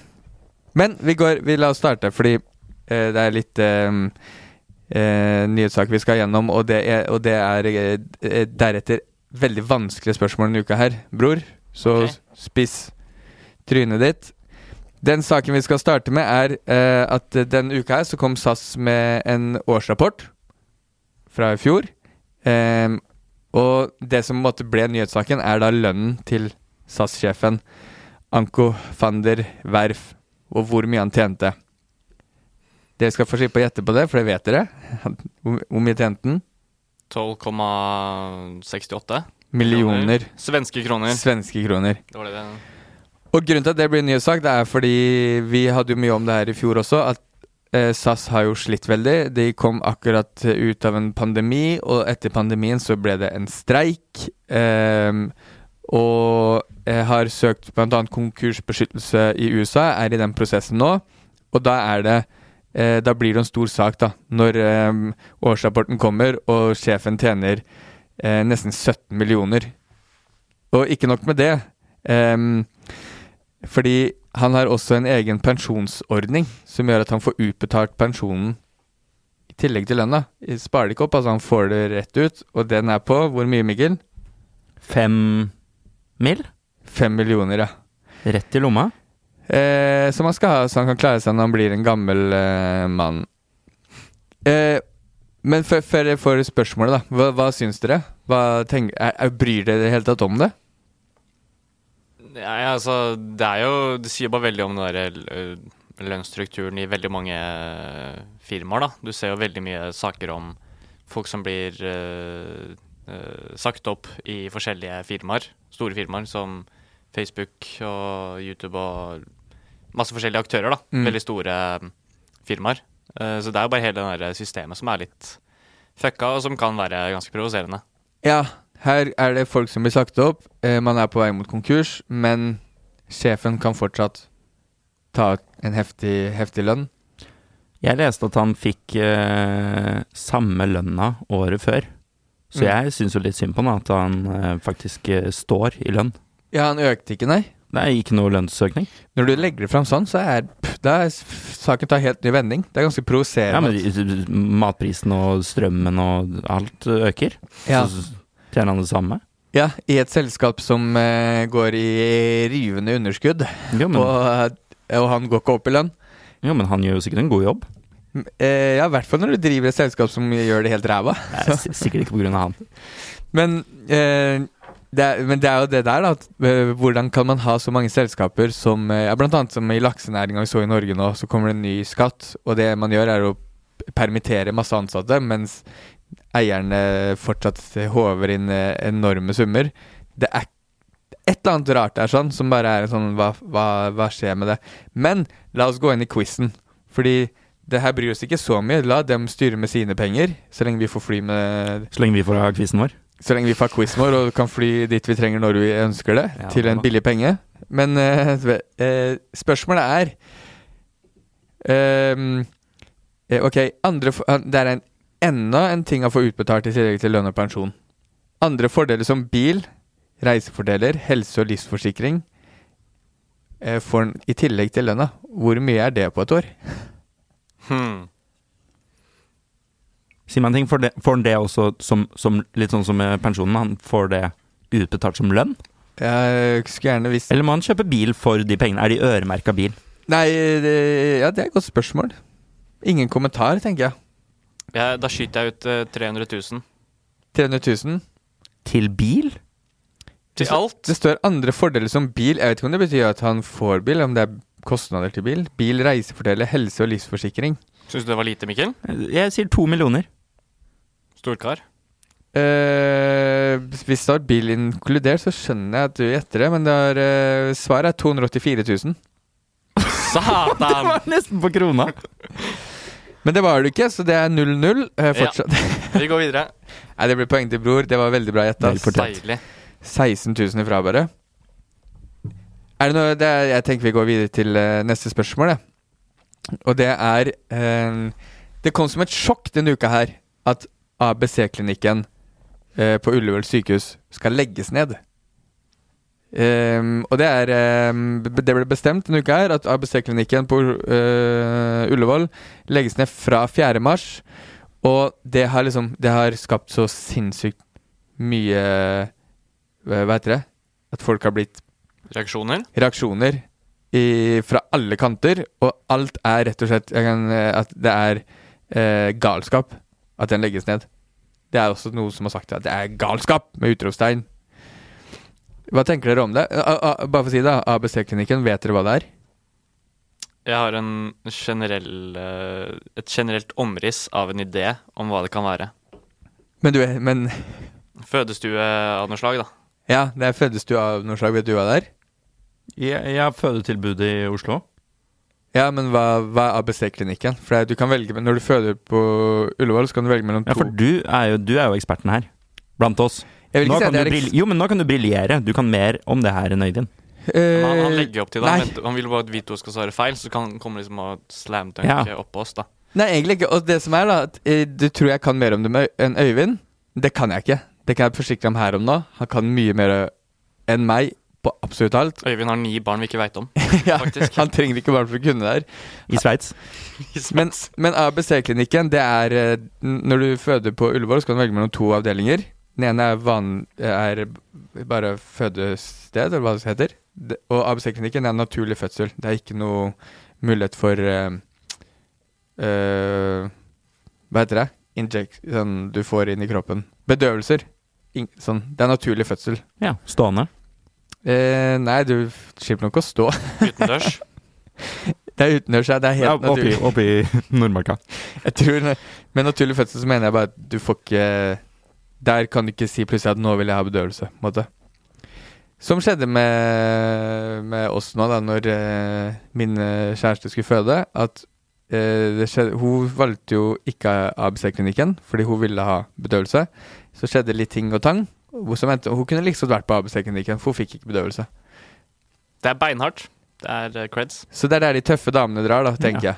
Speaker 2: men vi går Vi la oss starte, fordi eh, det er litt ehm, eh, nyhetssaker vi skal gjennom, og det er, og det er eh, eh, deretter veldig vanskelige spørsmål denne uka her, bror. Så
Speaker 4: okay.
Speaker 2: spiss trynet ditt. Den saken vi skal starte med, er eh, at denne uka her så kom SAS med en årsrapport fra i fjor. Eh, og det som måte ble nyhetssaken, er da lønnen til SAS-sjefen Anko van der Werf, og hvor mye han tjente. Dere skal få slippe å gjette på det, for det vet dere. Hvor mye tjente den?
Speaker 4: 12,68
Speaker 2: Millioner
Speaker 4: Svenske kroner.
Speaker 2: svenske kroner.
Speaker 4: Det var det det
Speaker 2: Og grunnen til at det blir nyhetssak, det er fordi vi hadde jo mye om det her i fjor også, at eh, SAS har jo slitt veldig. De kom akkurat ut av en pandemi, og etter pandemien så ble det en streik. ehm, og har søkt bl.a. konkursbeskyttelse i USA, er i den prosessen nå. Og da er det eh, Da blir det en stor sak, da, når eh, årsrapporten kommer og sjefen tjener eh, nesten 17 millioner. Og ikke nok med det. ehm, fordi han har også en egen pensjonsordning som gjør at han får utbetalt pensjonen i tillegg til lønna. Sparer det ikke opp, altså han får det rett ut. Og den er på hvor mye, Mikkel?
Speaker 3: Fem mil?
Speaker 2: Fem millioner, ja.
Speaker 3: Rett i lomma?
Speaker 2: Eh, som han skal ha, så han kan klare seg når han blir en gammel eh, mann. Eh, men før jeg får spørsmålet, da. Hva, hva syns dere? Hva tenker, er, er, bryr dere i det hele tatt om det?
Speaker 4: Nei, altså, det er jo Det sier bare veldig om den der øh, lønnsstrukturen i veldig mange øh, firmaer, da. Du ser jo veldig mye saker om folk som blir øh, øh, sagt opp i forskjellige firmaer. Store firmaer som Facebook og YouTube og masse forskjellige aktører, da.
Speaker 2: Mm.
Speaker 4: Veldig store firmaer. Eh, så det er jo bare hele det systemet som er litt fucka, og som kan være ganske provoserende.
Speaker 2: Ja, her er det folk som blir sagt opp. Eh, man er på vei mot konkurs, men sjefen kan fortsatt ta en heftig, heftig lønn.
Speaker 3: Jeg leste at han fikk eh, samme lønna året før. Så
Speaker 2: Mm.
Speaker 3: jeg syns jo litt synd på han, at han eh, faktisk eh, står i lønn.
Speaker 2: Ja, han økte ikke, nei.
Speaker 3: Er ikke noe lønnsøkning.
Speaker 2: Når du legger det fram sånn, så er, da saken tar helt ny vending. Det er ganske
Speaker 3: Ja, men Matprisen og strømmen og alt øker.
Speaker 2: Ja.
Speaker 3: Så tjener han det samme.
Speaker 2: ja, i et selskap som uh, går i rivende underskudd,
Speaker 3: Jo men,
Speaker 2: og, eh, og han går ikke opp i lønn.
Speaker 3: jo, men han gjør jo sikkert en god jobb.
Speaker 2: Eh, ja, i hvert fall når du driver et selskap som gjør det helt ræva.
Speaker 3: Er sikkert ikke på grunn av han.
Speaker 2: Men, eh, det er, men det er jo det der, da. Eh, hvordan kan man ha så mange selskaper som eh, ja, Blant annet som i laksenæringa vi så i Norge nå, så kommer det en ny skatt. Og det man gjør, er å permittere masse ansatte, mens eierne fortsatt håver inn eh, enorme summer. Det er et eller annet rart der sånn, som bare er sånn hva, hva, hva skjer med det? Men la oss gå inn i quizen. Fordi det her bryr oss ikke så mye. La dem styre med sine penger, så lenge vi får fly med
Speaker 3: Så lenge vi får ha quizen vår.
Speaker 2: Så lenge vi får quizen vår og kan fly dit vi trenger når vi ønsker det,
Speaker 3: Ja,
Speaker 2: til en billig penge. Men uh, eh, spørsmålet er ehm, eh, Ok, andre for, det er en, enda en ting å få utbetalt i tillegg til lønn og pensjon. Andre fordeler som bil, reisefordeler, helse- og livsforsikring uh, får en i tillegg til lønna. Hvor mye er det på et år?
Speaker 4: Hmm.
Speaker 3: Si meg en ting, får, han det også som, som litt sånn som med pensjonen? Han får det utbetalt som lønn?
Speaker 2: Jeg skulle gjerne visst
Speaker 3: Eller må han kjøpe bil for de pengene? Er de øremerka bil?
Speaker 2: Nei, det, ja, det er et godt spørsmål. Ingen kommentar, tenker jeg.
Speaker 4: Ja, da skyter jeg ut uh, 300 000.
Speaker 2: 300 000.
Speaker 3: Til bil?
Speaker 4: Til alt.
Speaker 2: Det står andre fordeler som bil. Jeg vet ikke om det betyr at han får bil, om det er kostnader til bil. Bil, reisefordeler, helse- og livsforsikring.
Speaker 4: Syns du det var lite, Mikkel?
Speaker 3: Jeg sier to millioner.
Speaker 4: Storkar.
Speaker 2: Eh, hvis det har bil inkludert, så skjønner jeg at du gjetter det, men det er, eh, svaret er 284 000.
Speaker 4: Satan!
Speaker 3: det var Nesten på krona.
Speaker 2: Men det var det ikke, så det er 0-0 eh, fortsatt.
Speaker 4: Vi går videre.
Speaker 2: Nei, det blir poeng til bror. Det var veldig bra gjetta.
Speaker 3: Vel fortjent.
Speaker 4: Deilig.
Speaker 2: 16 000 ifra, bare. Er det noe det er, Jeg tenker vi går videre til eh, neste spørsmål, jeg. Og det er eh, Det kom som et sjokk denne uka her at ABC-klinikken eh, på Ullevål sykehus skal legges ned. Ehm, og det er ehm, Det ble bestemt denne uka her at ABC-klinikken på eh, Ullevål legges ned fra 4. mars. Og det har liksom Det har skapt så sinnssykt mye eh, Hva heter det? At folk har blitt
Speaker 4: Reaksjoner?
Speaker 2: reaksjoner i, fra alle kanter, og alt er rett og slett kan, eh, At det er eh, galskap at den legges ned. Det er også noe som har sagt at det er galskap, med utropstegn. Hva tenker dere om det? A A bare for å si det, ABC-klinikken, vet dere hva det er?
Speaker 4: Jeg har en generell, eh, et generelt omriss av en idé om hva det kan være.
Speaker 2: Men, du, men
Speaker 4: Fødestue av noe slag, da.
Speaker 2: ja, det er fødestue av noe slag. Vet du hva det er?
Speaker 3: Jeg, jeg har fødetilbud i Oslo.
Speaker 2: Ja, men hva, hva er ABC-klinikken? For du kan velge, Når du føder på Ullevål, så kan du velge mellom to Ja,
Speaker 3: for du er jo, du er jo eksperten her. Blant oss.
Speaker 2: Jeg vil
Speaker 3: Nå
Speaker 2: si at
Speaker 3: jeg
Speaker 2: er
Speaker 3: eks- jo, men nå kan du briljere. Du kan mer om det her enn Øyvind.
Speaker 4: Men han, han
Speaker 2: Eh,
Speaker 4: legger opp til det.
Speaker 2: nei.
Speaker 4: Han, vil bare at vi to skal svare feil, så kan han komme liksom og slamdunke
Speaker 3: Ja.
Speaker 4: oppå oss, da.
Speaker 2: Nei, egentlig ikke. Og det som er, da at eh, Du tror jeg kan mer om det med Øy- enn Øyvind. Det kan jeg ikke. Det kan jeg forsikre ham her om nå. Han kan mye mer enn meg på absolutt alt.
Speaker 4: Øyvind har ni barn vi ikke veit om.
Speaker 2: ja,
Speaker 4: faktisk.
Speaker 2: han trenger ikke barn for å kunne det her.
Speaker 3: I Sveits.
Speaker 2: Men, men ABC-klinikken, det er eh, Når du føder på Ullevål, så kan du velge mellom to avdelinger. Den ene er, van, er bare fødested, eller hva det heter. Og ABC-klinikken er naturlig fødsel. Det er ikke noe mulighet for uh, eh, Hva heter det? Inject, sånn du får inn i kroppen. Bedøvelser. In, sånn. Det er naturlig fødsel.
Speaker 3: Ja, stående.
Speaker 2: Eh, nei, du slipper nok å stå.
Speaker 4: Utendørs.
Speaker 2: Det er utendørs, ja. Det er
Speaker 3: Ja,
Speaker 2: helt
Speaker 3: oppi,
Speaker 2: naturlig.
Speaker 3: oppi Nordmarka.
Speaker 2: Jeg tror Med naturlig fødsel så mener jeg bare at du får ikke Der kan du ikke si plutselig at 'nå vil jeg ha bedøvelse'. måte. Som skjedde med, med oss nå, da når eh, min eh, kjæreste skulle føde. At eh, skjedde, Hun valgte jo ikke ABC-klinikken fordi hun ville ha bedøvelse. Så skjedde litt ting og tang. Endte, hun kunne liksom vært på ABC-klinikken, for hun fikk ikke bedøvelse.
Speaker 4: Det er beinhardt. Det er eh, creds.
Speaker 2: Så det er der de tøffe damene drar, da, tenker jeg.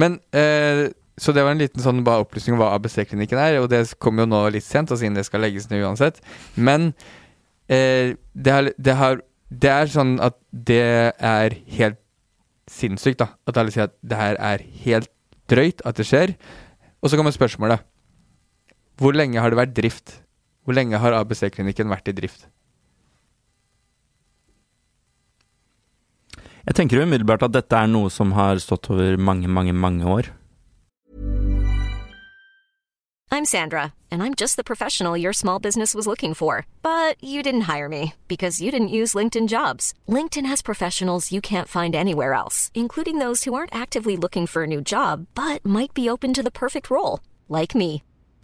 Speaker 2: Men eh, Så det var en liten sånn bare opplysning om hva ABC-klinikken er, og det kommer jo nå litt sent, og siden det skal legges ned uansett. Men eh, det, har, det, har, det er sånn at det er helt sinnssykt, da. At alle sier at det her er helt drøyt at det skjer. Og så kommer spørsmålet. Hvor lenge har det vært drift? Hvor lenge har ABC-klinikken vært i drift?
Speaker 3: Jeg tenker umiddelbart at dette er noe som har stått over mange, mange, mange år.
Speaker 5: I'm Sandra, and I'm just the professional your small business was looking for. But you didn't hire me because you didn't use LinkedIn jobs. LinkedIn has professionals you can't find anywhere else, including those who aren't actively looking for a new job but might be open to the perfect role, like me.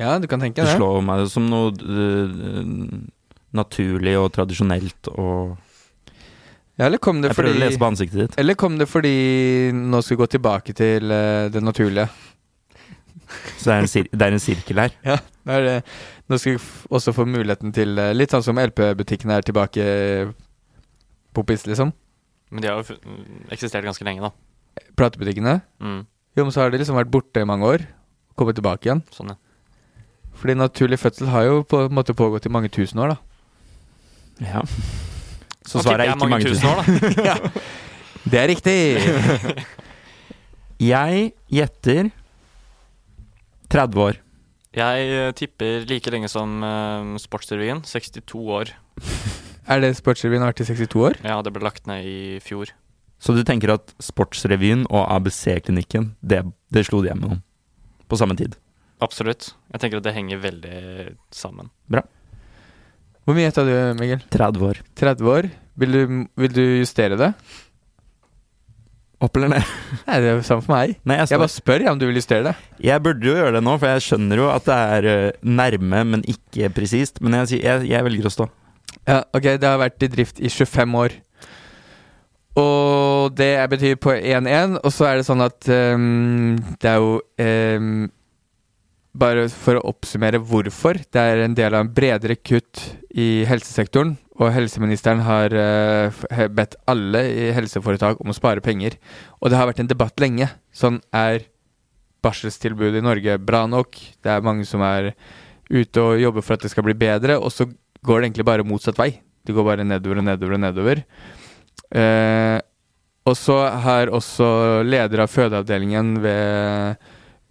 Speaker 2: Ja, du kan tenke
Speaker 3: Det
Speaker 2: det.
Speaker 3: slår meg som noe øh, naturlig og tradisjonelt og
Speaker 2: Ja, eller kom det
Speaker 3: Jeg prøver å lese på ansiktet ditt.
Speaker 2: Eller kom det fordi nå skal vi gå tilbake til eh, det naturlige?
Speaker 3: Så det er en, sir det er en sirkel her.
Speaker 2: Ja, det er det. Nå skal vi også få muligheten til eh, Litt sånn som LP-butikken er tilbake poppis, liksom.
Speaker 4: Men de har jo eksistert ganske lenge, da.
Speaker 2: Platebutikkene.
Speaker 4: Mm,
Speaker 2: Jo, men så har de liksom vært borte i mange år. Kommet tilbake igjen.
Speaker 4: sånn, ja.
Speaker 2: Fordi naturlig fødsel har jo på en måte pågått i mange tusen år, da.
Speaker 3: Ja. Så svaret
Speaker 4: det
Speaker 3: er ikke mange tusen
Speaker 4: år, da.
Speaker 2: Det er riktig!
Speaker 3: Jeg gjetter 30 år.
Speaker 4: Jeg eh, tipper like lenge som uh, Sportsrevyen. 62 år.
Speaker 2: er det Sportsrevyen har vært i 62 år?
Speaker 4: Ja, det ble lagt ned i fjor.
Speaker 3: Så du tenker at Sportsrevyen og ABC-klinikken, det, det slo de gjennom på samme tid?
Speaker 4: Absolutt. Jeg tenker at det henger veldig sammen. Bra.
Speaker 2: Hvor mye gjetta du, Mikkel?
Speaker 3: 30 år.
Speaker 2: 30 år? Vil du, vil du justere det?
Speaker 3: Opp eller ned?
Speaker 2: Nei, det er jo samme for meg.
Speaker 3: Nei, jeg,
Speaker 2: Jeg bare spør om du vil justere det.
Speaker 3: jeg burde jo gjøre det nå, for jeg skjønner jo at det er øh, nærme, men ikke presist. Men jeg, jeg, jeg velger å stå.
Speaker 2: Ja, ok, det har vært i drift i 25 år. Og det betyr på 1-1, og så er det sånn at um, det er jo ehm, Bare for å oppsummere hvorfor. Det er en del av en bredere kutt i helsesektoren, og helseministeren har eh, bedt alle i helseforetak om å spare penger. Og det har vært en debatt lenge. Sånn er barselstilbudet i Norge bra nok? Det er mange som er ute og jobber for at det skal bli bedre, og så går det egentlig bare motsatt vei. Det går bare nedover og nedover og nedover. Eh, og så har også leder av fødeavdelingen ved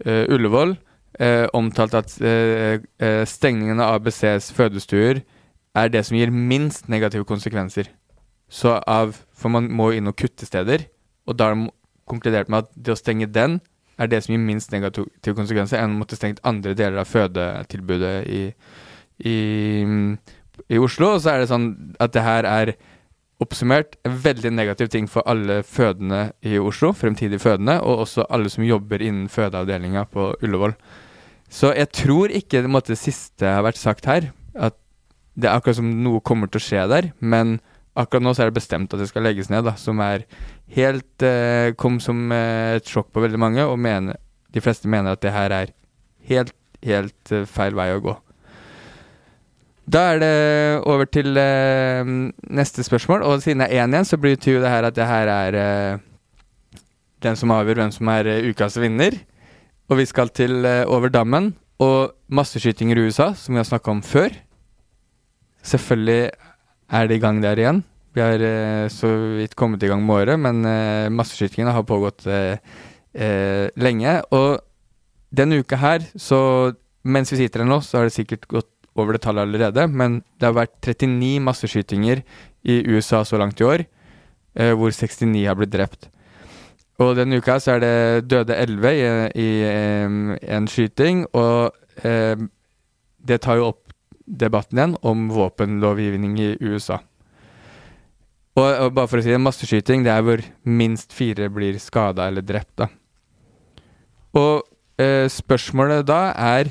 Speaker 2: eh, Ullevål eh, omtalt at eh, eh, stengningen av ABCs fødestuer er det som gir minst negative konsekvenser. Så av For man må inn og kutte steder, og da har de konkludert med at det å stenge den er det som gir minst negative konsekvenser enn å måtte stengt andre deler av fødetilbudet i, i, i Oslo. Og så er det sånn at det her er oppsummert en veldig negativ ting for alle fødende i Oslo, fremtidig fødende, og også alle som jobber innen fødeavdelinga på Ullevål. Så jeg tror ikke det, måtte, det siste har vært sagt her, at det er akkurat som noe kommer til å skje der, men akkurat nå så er det bestemt at det skal legges ned, da, som er helt eh, kom som eh, et sjokk på veldig mange, og mener, de fleste mener at det her er helt, helt eh, feil vei å gå. Da er det over til eh, neste spørsmål, og siden jeg er én igjen, så betyr jo det her at det her er eh, den som avgjør hvem som er eh, ukas vinner. Og vi skal til over dammen og masseskytinger i USA, som vi har snakka om før. Selvfølgelig er det i gang der igjen. Vi har eh, så vidt kommet i gang med året, men eh, masseskytingene har pågått eh, eh, lenge. Og denne uka her, så mens vi sitter her nå, så har det sikkert gått over det tallet allerede, men det har vært 39 masseskytinger i USA så langt i år, eh, hvor 69 har blitt drept. Og denne uka så er det døde 11 i, i, en skyting, og det tar jo opp debatten igjen om våpenlovgivning i USA. Og, og, bare for å si det, masseskyting det er hvor minst fire blir skada eller drept, da. Og eh, spørsmålet da er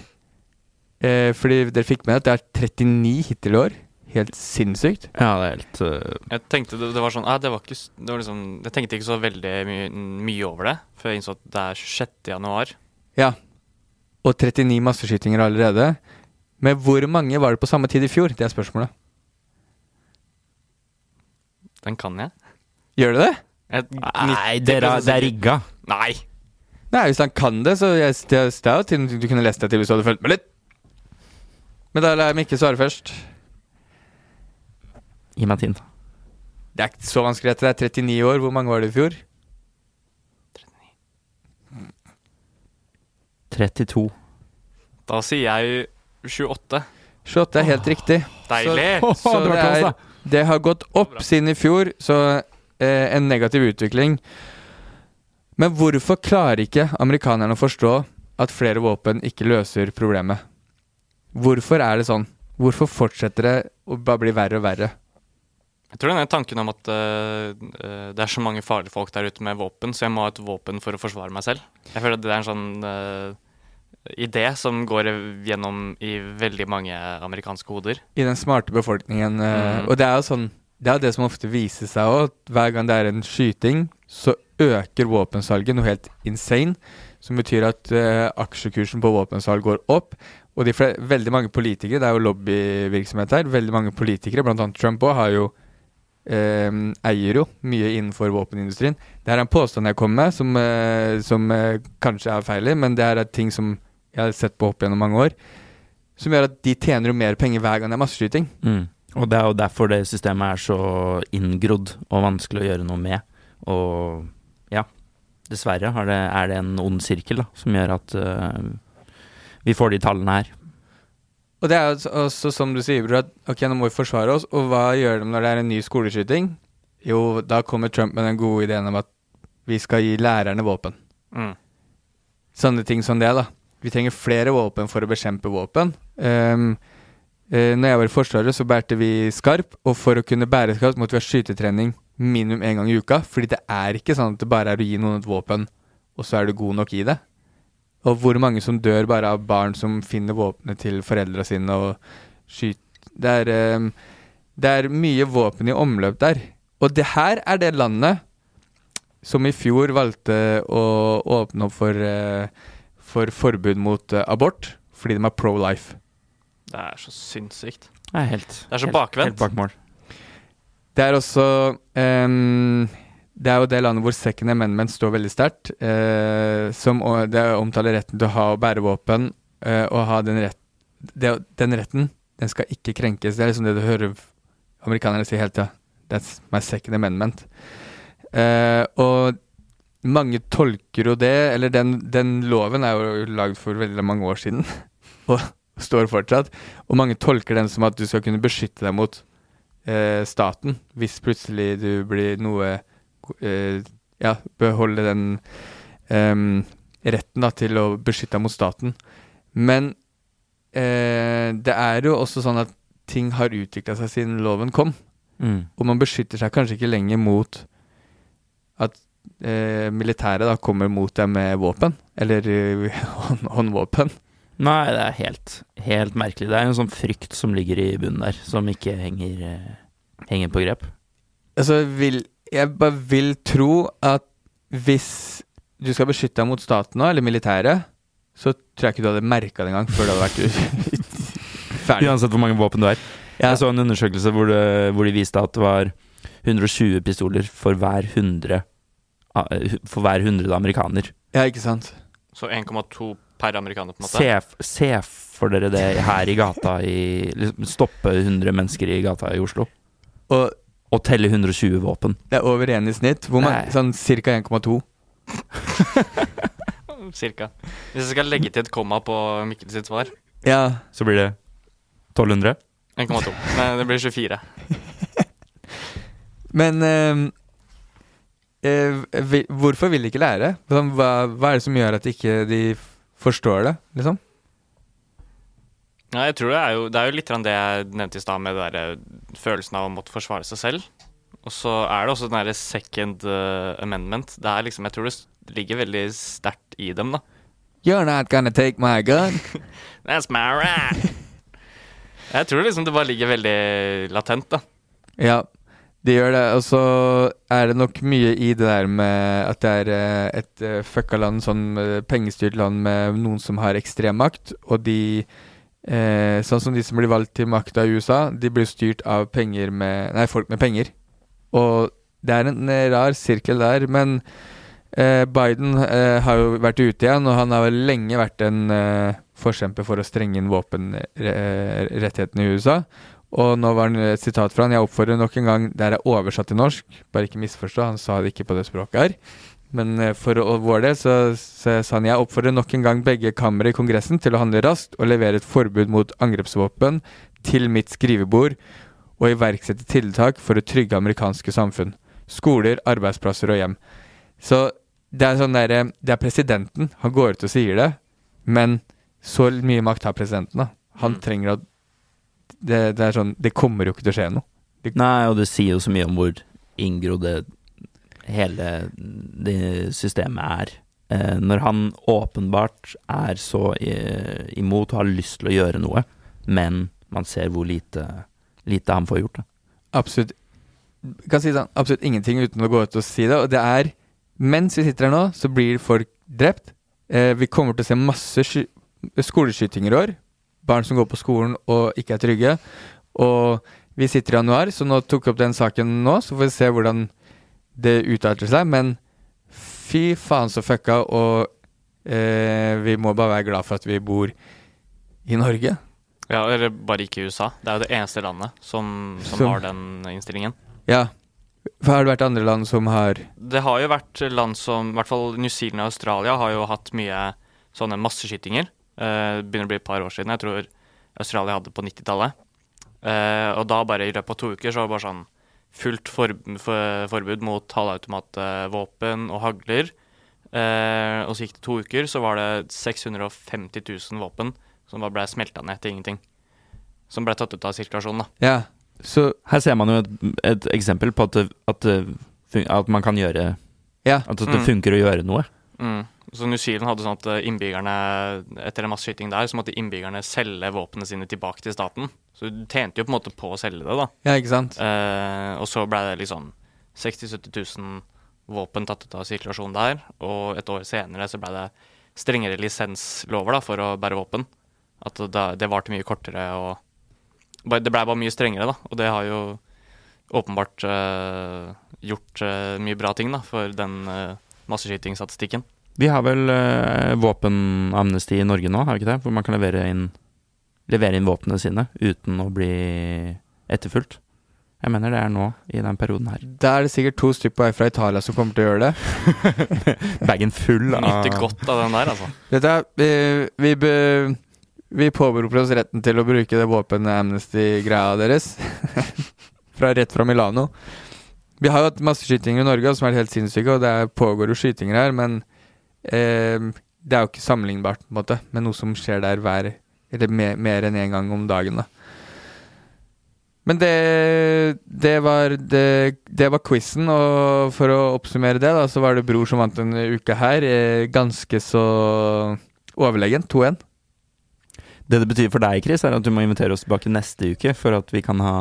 Speaker 2: eh, Fordi dere fikk med at det er 39 hittil i år. Helt sinnssykt.
Speaker 3: Ja, det er helt uh...
Speaker 4: Jeg tenkte det, det, var sånn ah, det var ikke, det var liksom, Jeg tenkte ikke så veldig my mye over det, før jeg innså at det er 6. januar.
Speaker 2: Ja. Og 39 masseskytinger allerede. Men hvor mange var det på samme tid i fjor? Det er spørsmålet.
Speaker 4: Den kan jeg.
Speaker 2: Gjør du det?
Speaker 3: Jeg, Nei, det er, det er rigga.
Speaker 4: Nei.
Speaker 2: Nei, Hvis han kan det, så jeg, det, det er jo du kunne lest det til hvis du hadde fulgt med litt. Men da lar jeg Mikke svare først.
Speaker 3: Gi meg tid.
Speaker 2: Det er ikke så vanskelig. Det er 39 år. Hvor mange var det i fjor?
Speaker 3: 32.
Speaker 4: Da sier jeg 28.
Speaker 2: 28 er helt riktig.
Speaker 4: Deilig!
Speaker 2: Så, så det, er, det, har gått opp siden i fjor, så eh, en negativ utvikling. Men hvorfor klarer ikke amerikanerne å forstå at flere våpen ikke løser problemet? Hvorfor er det sånn? Hvorfor fortsetter det å bare bli verre og verre?
Speaker 4: Jeg tror denne tanken om at uh, det er så mange farlige folk der ute med våpen, så jeg må ha et våpen for å forsvare meg selv. Jeg føler at det er en sånn uh, idé som går gjennom i veldig mange amerikanske hoder.
Speaker 2: I den smarte befolkningen. Uh, mm. Og det er jo sånn Det er det som ofte viser seg òg. Hver gang det er en skyting, så øker våpensalget noe helt insane. Som betyr at aksjekursen på våpensalg går opp. Og veldig mange politikere, det er jo lobbyvirksomhet her, veldig mange politikere, bl.a. Trump òg, har jo eh, eier jo mye innenfor våpenindustrien. Det er en påstand jeg kommer med, som, eh, som eh, kanskje er feil, men det er ting som jeg har sett på opp gjennom mange år, som gjør at de tjener jo mer penger hver gang det er masseskyting.
Speaker 3: Mm. Og det er jo derfor det systemet er så inngrodd og vanskelig å gjøre noe med. Og ja, dessverre det, er det en ond sirkel da, som gjør at uh, vi får de tallene her.
Speaker 2: Og det er også som du sier, bror, at ok, nå må vi forsvare oss, og hva gjør de når det er en ny skoleskyting? Jo, da kommer Trump med den gode ideen om at vi skal gi lærerne våpen. Mm. Sånne ting som det, da. Vi trenger flere våpen for å bekjempe våpen. Um, uh, når jeg var i Forsvaret, så bærte vi skarp, og for å kunne bære skarp måtte vi ha skytetrening minimum én gang i uka. Fordi det er ikke sånn at det bare er å gi noen et våpen, og så er du god nok i det. Og hvor mange som dør bare av barn som finner våpenet til foreldra sine og skyter det er, um, det er mye våpen i omløp der. Og det her er det landet som i fjor valgte å åpne opp for uh, for forbud mot uh, abort fordi de er pro life.
Speaker 4: Det er så sinnssykt.
Speaker 3: Det er helt
Speaker 4: Det er så bakvendt.
Speaker 3: Helt bakmål.
Speaker 2: Det er også um, Det er jo det landet hvor second amendment står veldig sterkt. Eh, som det omtaler retten til å ha og bære våpen, eh, og ha den, rett, det, den retten, den skal ikke krenkes. Det er liksom det du hører amerikanerne si hele tida. That's my second amendment. Eh, og mange tolker jo det Eller den, den loven er jo lagd for veldig mange år siden, og står fortsatt. Og mange tolker den som at du skal kunne beskytte deg mot eh, staten, hvis plutselig du blir noe Ja, beholde den em, retten da, til å beskytte deg mot staten. Men eh, det er jo også sånn at ting har utvikla seg siden loven kom.
Speaker 3: Mm.
Speaker 2: Og man beskytter seg kanskje ikke lenger mot at eh, militæret da kommer mot deg med våpen, eller eh, hånd, håndvåpen.
Speaker 3: Nei, det er helt, helt merkelig. Det er en sånn frykt som ligger i bunnen der, som ikke henger, eh, henger på grep.
Speaker 2: Altså, vil, jeg bare vil tro at hvis du skal beskytte deg mot staten nå, eller militæret, så tror jeg ikke du hadde merka det engang før det hadde vært ferdig.
Speaker 3: Uansett hvor mange våpen du er.
Speaker 2: Ja.
Speaker 3: Jeg så en undersøkelse hvor, det, hvor de viste at det var 120 pistoler for hver 100 ah, For hver 100 amerikaner.
Speaker 2: Ja, ikke sant?
Speaker 4: Så 1,2 per amerikaner, på en måte.
Speaker 3: Se, se for dere det her i gata i liksom Stoppe 100 mennesker i gata i Oslo.
Speaker 2: Og
Speaker 3: Og telle 120 våpen.
Speaker 2: det er over én i snitt. Hvor man,
Speaker 3: Nei.
Speaker 2: Sånn ca. 1,2.
Speaker 4: Cirka. Hvis jeg skal legge til et komma på Mikkel sitt svar
Speaker 2: Ja.
Speaker 3: Så blir det 1200.
Speaker 4: 1,2. Nei, det blir 24.
Speaker 2: Men ehm, eh, vi, hvorfor vil de ikke lære? Sånn, hva, hva er det som gjør at ikke de ikke forstår det, liksom?
Speaker 4: Ja, jeg tror det er jo, det er jo litt det jeg nevnte i stad, med der, eh, følelsen av å måtte forsvare seg selv. Og så er det også den derre second eh, amendment. Det er liksom, Jeg tror det ligger veldig sterkt i dem, da.
Speaker 2: You're not gonna take my gun.
Speaker 4: That's my right! Jeg tror liksom det bare ligger veldig latent, da.
Speaker 2: Ja, det gjør det. Og så er det nok mye i det der med at det er eh, et fucka land, sånn pengestyrt land med noen som har ekstrem makt, og de eh, Sånn som de som blir valgt til makta i USA, de blir styrt av med Nei, folk med penger. Og det er en eh, rar sirkel der, men eh, Biden eh, har jo vært ute igjen, og han har vel lenge vært en eh, forkjemper for å strenge inn våpenrettighetene i USA. Og nå var det et sitat fra han. Jeg oppfordrer nok en gang Det er oversatt til norsk, bare ikke misforstå. Han sa det ikke på det språket her. Men eh, for å, vår del så, så sa han jeg oppfordrer nok en gang begge kamre i Kongressen til å handle raskt og levere et forbud mot angrepsvåpen til mitt skrivebord og iverksette tiltak for å trygge amerikanske samfunn. Skoler, arbeidsplasser og hjem. Så det er sånn derre Det er presidenten. Han går ut og sier det, men så mye makt har presidenten, da. Han
Speaker 4: Mm.
Speaker 2: trenger at det, det er sånn Det kommer jo ikke til å skje noe.
Speaker 3: Nei, og det sier jo så mye om hvor inngrodd det hele det systemet er. Eh, når han åpenbart er så eh, imot og har lyst til å gjøre noe, men man ser hvor lite, lite han får gjort. Da.
Speaker 2: Absolutt jeg kan si sånn, absolutt ingenting uten å gå ut og si det. Og det er Mens vi sitter her nå, så blir folk drept. Eh, vi kommer til å se masse sky skoleskytinger i år. Barn som går på skolen og ikke er trygge. Og vi sitter i januar, så nå tok vi opp den saken nå, så får vi se hvordan det utarter seg. Men fy faen så fucka, og eh, vi må bare være glad for at vi bor i Norge.
Speaker 4: Ja, Eller bare ikke i USA. Det er jo det eneste landet som, som
Speaker 2: Som-
Speaker 4: har den innstillingen.
Speaker 2: Ja. For har det vært andre land som har
Speaker 4: Det har jo vært land som I hvert fall New Zealand og Australia har jo hatt mye sånne masseskytinger. Eh, Det begynner å bli et par år siden. Jeg tror Australia hadde det på 90-tallet. Eh, og da bare i løpet av to uker så var det bare sånn fullt for, for, forbud mot halvautomatvåpen og hagler. Eh, og så gikk det to uker, så var det 650 000 våpen som bare ble smelta ned til ingenting. Som ble tatt ut av sirkulasjonen, da.
Speaker 2: Ja. Så
Speaker 3: Her ser man jo et, et eksempel på at, at, at man kan gjøre
Speaker 2: Ja.
Speaker 3: At det
Speaker 4: Mm.
Speaker 3: funker å gjøre noe.
Speaker 4: Mm. Så New Zealand hadde sånn at eh, innbyggerne etter en masseskyting der, så måtte innbyggerne selge våpnene sine tilbake til staten. Så du tjente jo på en måte på å selge det, da.
Speaker 2: Ja, ikke sant?
Speaker 4: Eh, og så ble det liksom 60 000-70 000 våpen tatt ut av sirkulasjon der. Og et år senere så ble det strengere lisenslover da, for å bære våpen. At det, det varte mye kortere og Det blei bare mye strengere, da. Og det har jo åpenbart eh, gjort eh, mye bra ting da, for den uh, masseskytingstatistikken.
Speaker 3: Vi har vel uh, våpenamnesti i Norge nå, har vi ikke det? Hvor man kan levere inn, levere inn våpnene sine uten å bli etterfulgt. Jeg mener det er nå, i den perioden her.
Speaker 2: Da er det sikkert to stykker på vei fra Italia som kommer til å gjøre det.
Speaker 3: Bagen full av
Speaker 4: Nyter godt av den der, altså.
Speaker 2: Vet du, vi, vi, be, vi påberoper oss retten til å bruke det våpen-amnesty-greia deres. fra rett fra Milano. Vi har jo hatt masse skytinger i Norge som er helt sinnssyke, og det er, pågår jo skytinger her, men eh, det er jo ikke sammenlignbart på en måte med noe som skjer der hver Eller mer, mer enn én en gang om dagen, da. Men det, det var det, det var quizen, og for å oppsummere det, da, så var det Bror som vant en uke her. Eh, ganske så overlegen. 2-1.
Speaker 3: Det det betyr for deg, Chris, er at du må invitere oss tilbake neste uke for at vi kan ha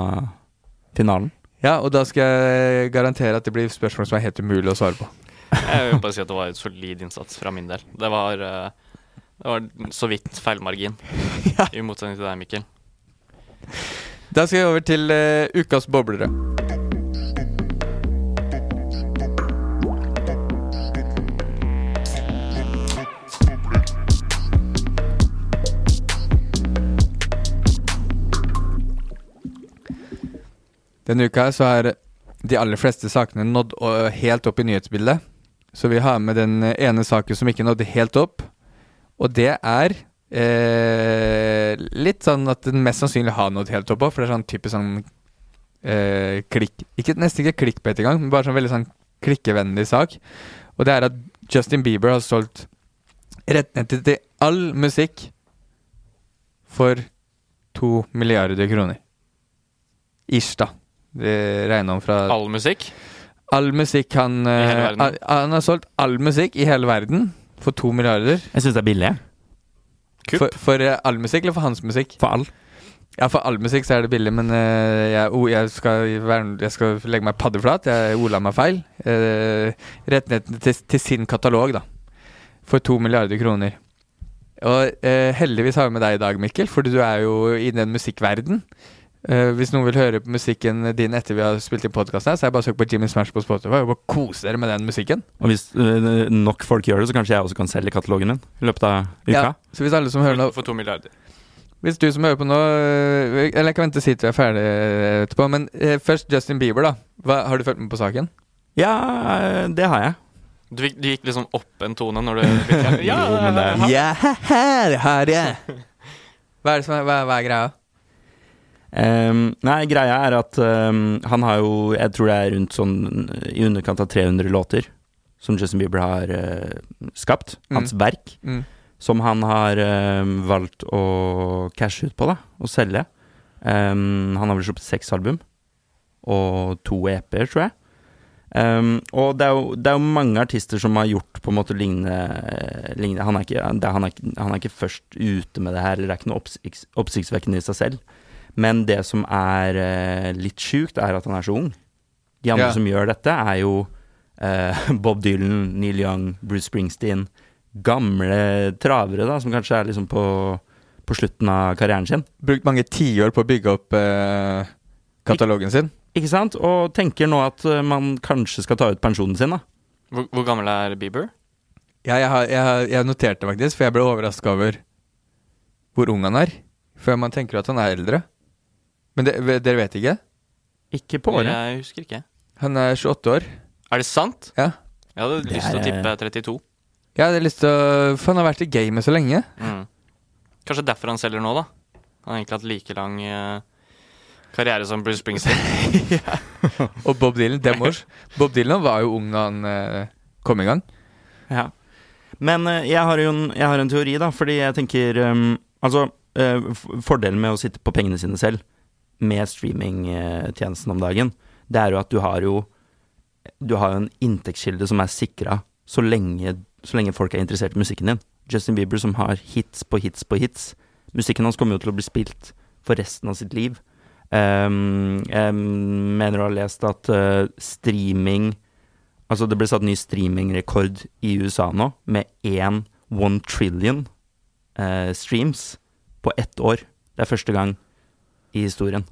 Speaker 3: finalen.
Speaker 2: Ja, og da skal jeg garantere at det blir spørsmål som er helt umulig å svare på.
Speaker 4: Jeg vil bare si at det var et solid innsats fra min del. Det var, eh, det var så vidt feilmargin, i motsetning til deg, Mikkel.
Speaker 2: Da skal vi over til uh, ukas boblere. Denne uka så har de aller fleste sakene nådd helt opp i nyhetsbildet. Så vi har med den ene saken som ikke nådde helt opp, og det er eh, litt sånn at den mest sannsynlig har nådd helt opp òg, for det er sånn typisk sånn eh, klikk ikke, Nesten ikke klikkbet engang, men bare sånn veldig sånn klikkevennlig sak. Og det er at Justin Bieber har solgt rettigheter til all musikk for to milliarder kroner. Ish, da. Det regner om fra
Speaker 4: All musikk.
Speaker 2: All musikk han eh,
Speaker 4: verden?
Speaker 2: al- Han har solgt all musikk i hele verden for to milliarder.
Speaker 3: Jeg syns det er billig.
Speaker 4: Kupp.
Speaker 2: For, for eh, all musikk, eller for hans musikk?
Speaker 3: For all.
Speaker 2: Ja, for all musikk så er det billig, men uh, jeg, oh, jeg, skal, være, jeg skal legge meg paddeflat. Jeg ola meg feil. Uh, Rettighetene til, til sin katalog, da. For to milliarder kroner. Og uh, heldigvis har vi med deg i dag, Mikkel, fordi du er jo i den musikkverden. Eh, hvis noen vil høre på musikken din etter vi har spilt i podkasten, så er det bare å søke på Jimmy Smash på Spotify og bare kose dere med den musikken.
Speaker 3: Og hvis uh, nok folk gjør det, så kanskje jeg også kan selge katalogen min i løpet av uka.
Speaker 2: Ja, så hvis alle som hører nå
Speaker 4: For to milliarder.
Speaker 2: Hvis du som hører på nå øh, Eller jeg kan vente til vi er ferdig etterpå. Men uh, først Justin Bieber, da. Hva, har du fulgt med på saken?
Speaker 3: Ja, det har jeg.
Speaker 4: Du, du gikk liksom opp en tone når du Ja,
Speaker 3: er-
Speaker 2: Ja, jeg! Hva er hva, hva er greia?
Speaker 3: Ehm, nei, greia er at um, han har jo Jeg tror det er rundt sånn i underkant av 300 låter som Justin Bieber har uh, skapt.
Speaker 2: Mm.
Speaker 3: Hans verk.
Speaker 2: Mm.
Speaker 3: Som han har um, valgt å cashe ut på, da. Og selge. Han har vel sluppet seks album. Og to EP-er, tror jeg. Um, og det er, jo, det er jo mange artister som har gjort på en måte lignende, lignende. Han, er ikke, det, han, er, han er ikke først ute med det her, eller det er ikke noe oppsikts, oppsiktsvekkende i seg selv. Men det som er eh, litt sjukt, er at han er så ung. De andre
Speaker 2: Ja.
Speaker 3: som gjør dette, er jo eh, Bob Dylan, Neil Young, Bruce Springsteen. Gamle travere, da, som kanskje er liksom på, på slutten av karrieren sin.
Speaker 2: Brukt mange tiår på å bygge opp eh, katalogen sin.
Speaker 3: Ikke sant? Og tenker nå at eh, man kanskje skal ta ut pensjonen sin, da.
Speaker 4: Hvor, hvor gammel er Bieber?
Speaker 2: Ja, jeg, har, jeg, har, jeg noterte faktisk, for jeg ble overraska over hvor ung han er. Før man tenker at han er eldre. Men det, dere vet ikke?
Speaker 3: Ikke på året.
Speaker 4: Jeg husker ikke.
Speaker 2: Han er 28 år.
Speaker 4: Er det sant?
Speaker 2: Ja.
Speaker 4: Jeg hadde
Speaker 3: Det
Speaker 4: lyst til å tippe 32.
Speaker 2: Jeg hadde lyst til å For han har vært i gamet så lenge.
Speaker 4: Mm. Kanskje derfor han selger nå, da. Han har egentlig hatt like lang eh, karriere som Bruce Springsteen.
Speaker 2: Og Bob Dylan, dem års. Bob Dylan var jo ung da han eh, kom i gang.
Speaker 3: Ja. Men eh, jeg, har jo en, jeg har en teori, da, fordi jeg tenker um, Altså, eh, fordelen med å sitte på pengene sine selv, med streamingtjenesten om dagen, det er jo at du har jo Du har en inntektskilde som er sikra så lenge, så lenge folk er interessert i musikken din. Justin Bieber som har hits på hits på hits. Musikken hans kommer jo til å bli spilt for resten av sitt liv. Um, jeg mener å ha lest at uh, streaming Altså, det ble satt ny streamingrekord i USA nå, med én one trillion uh, streams på ett år. Det er første gang i historien.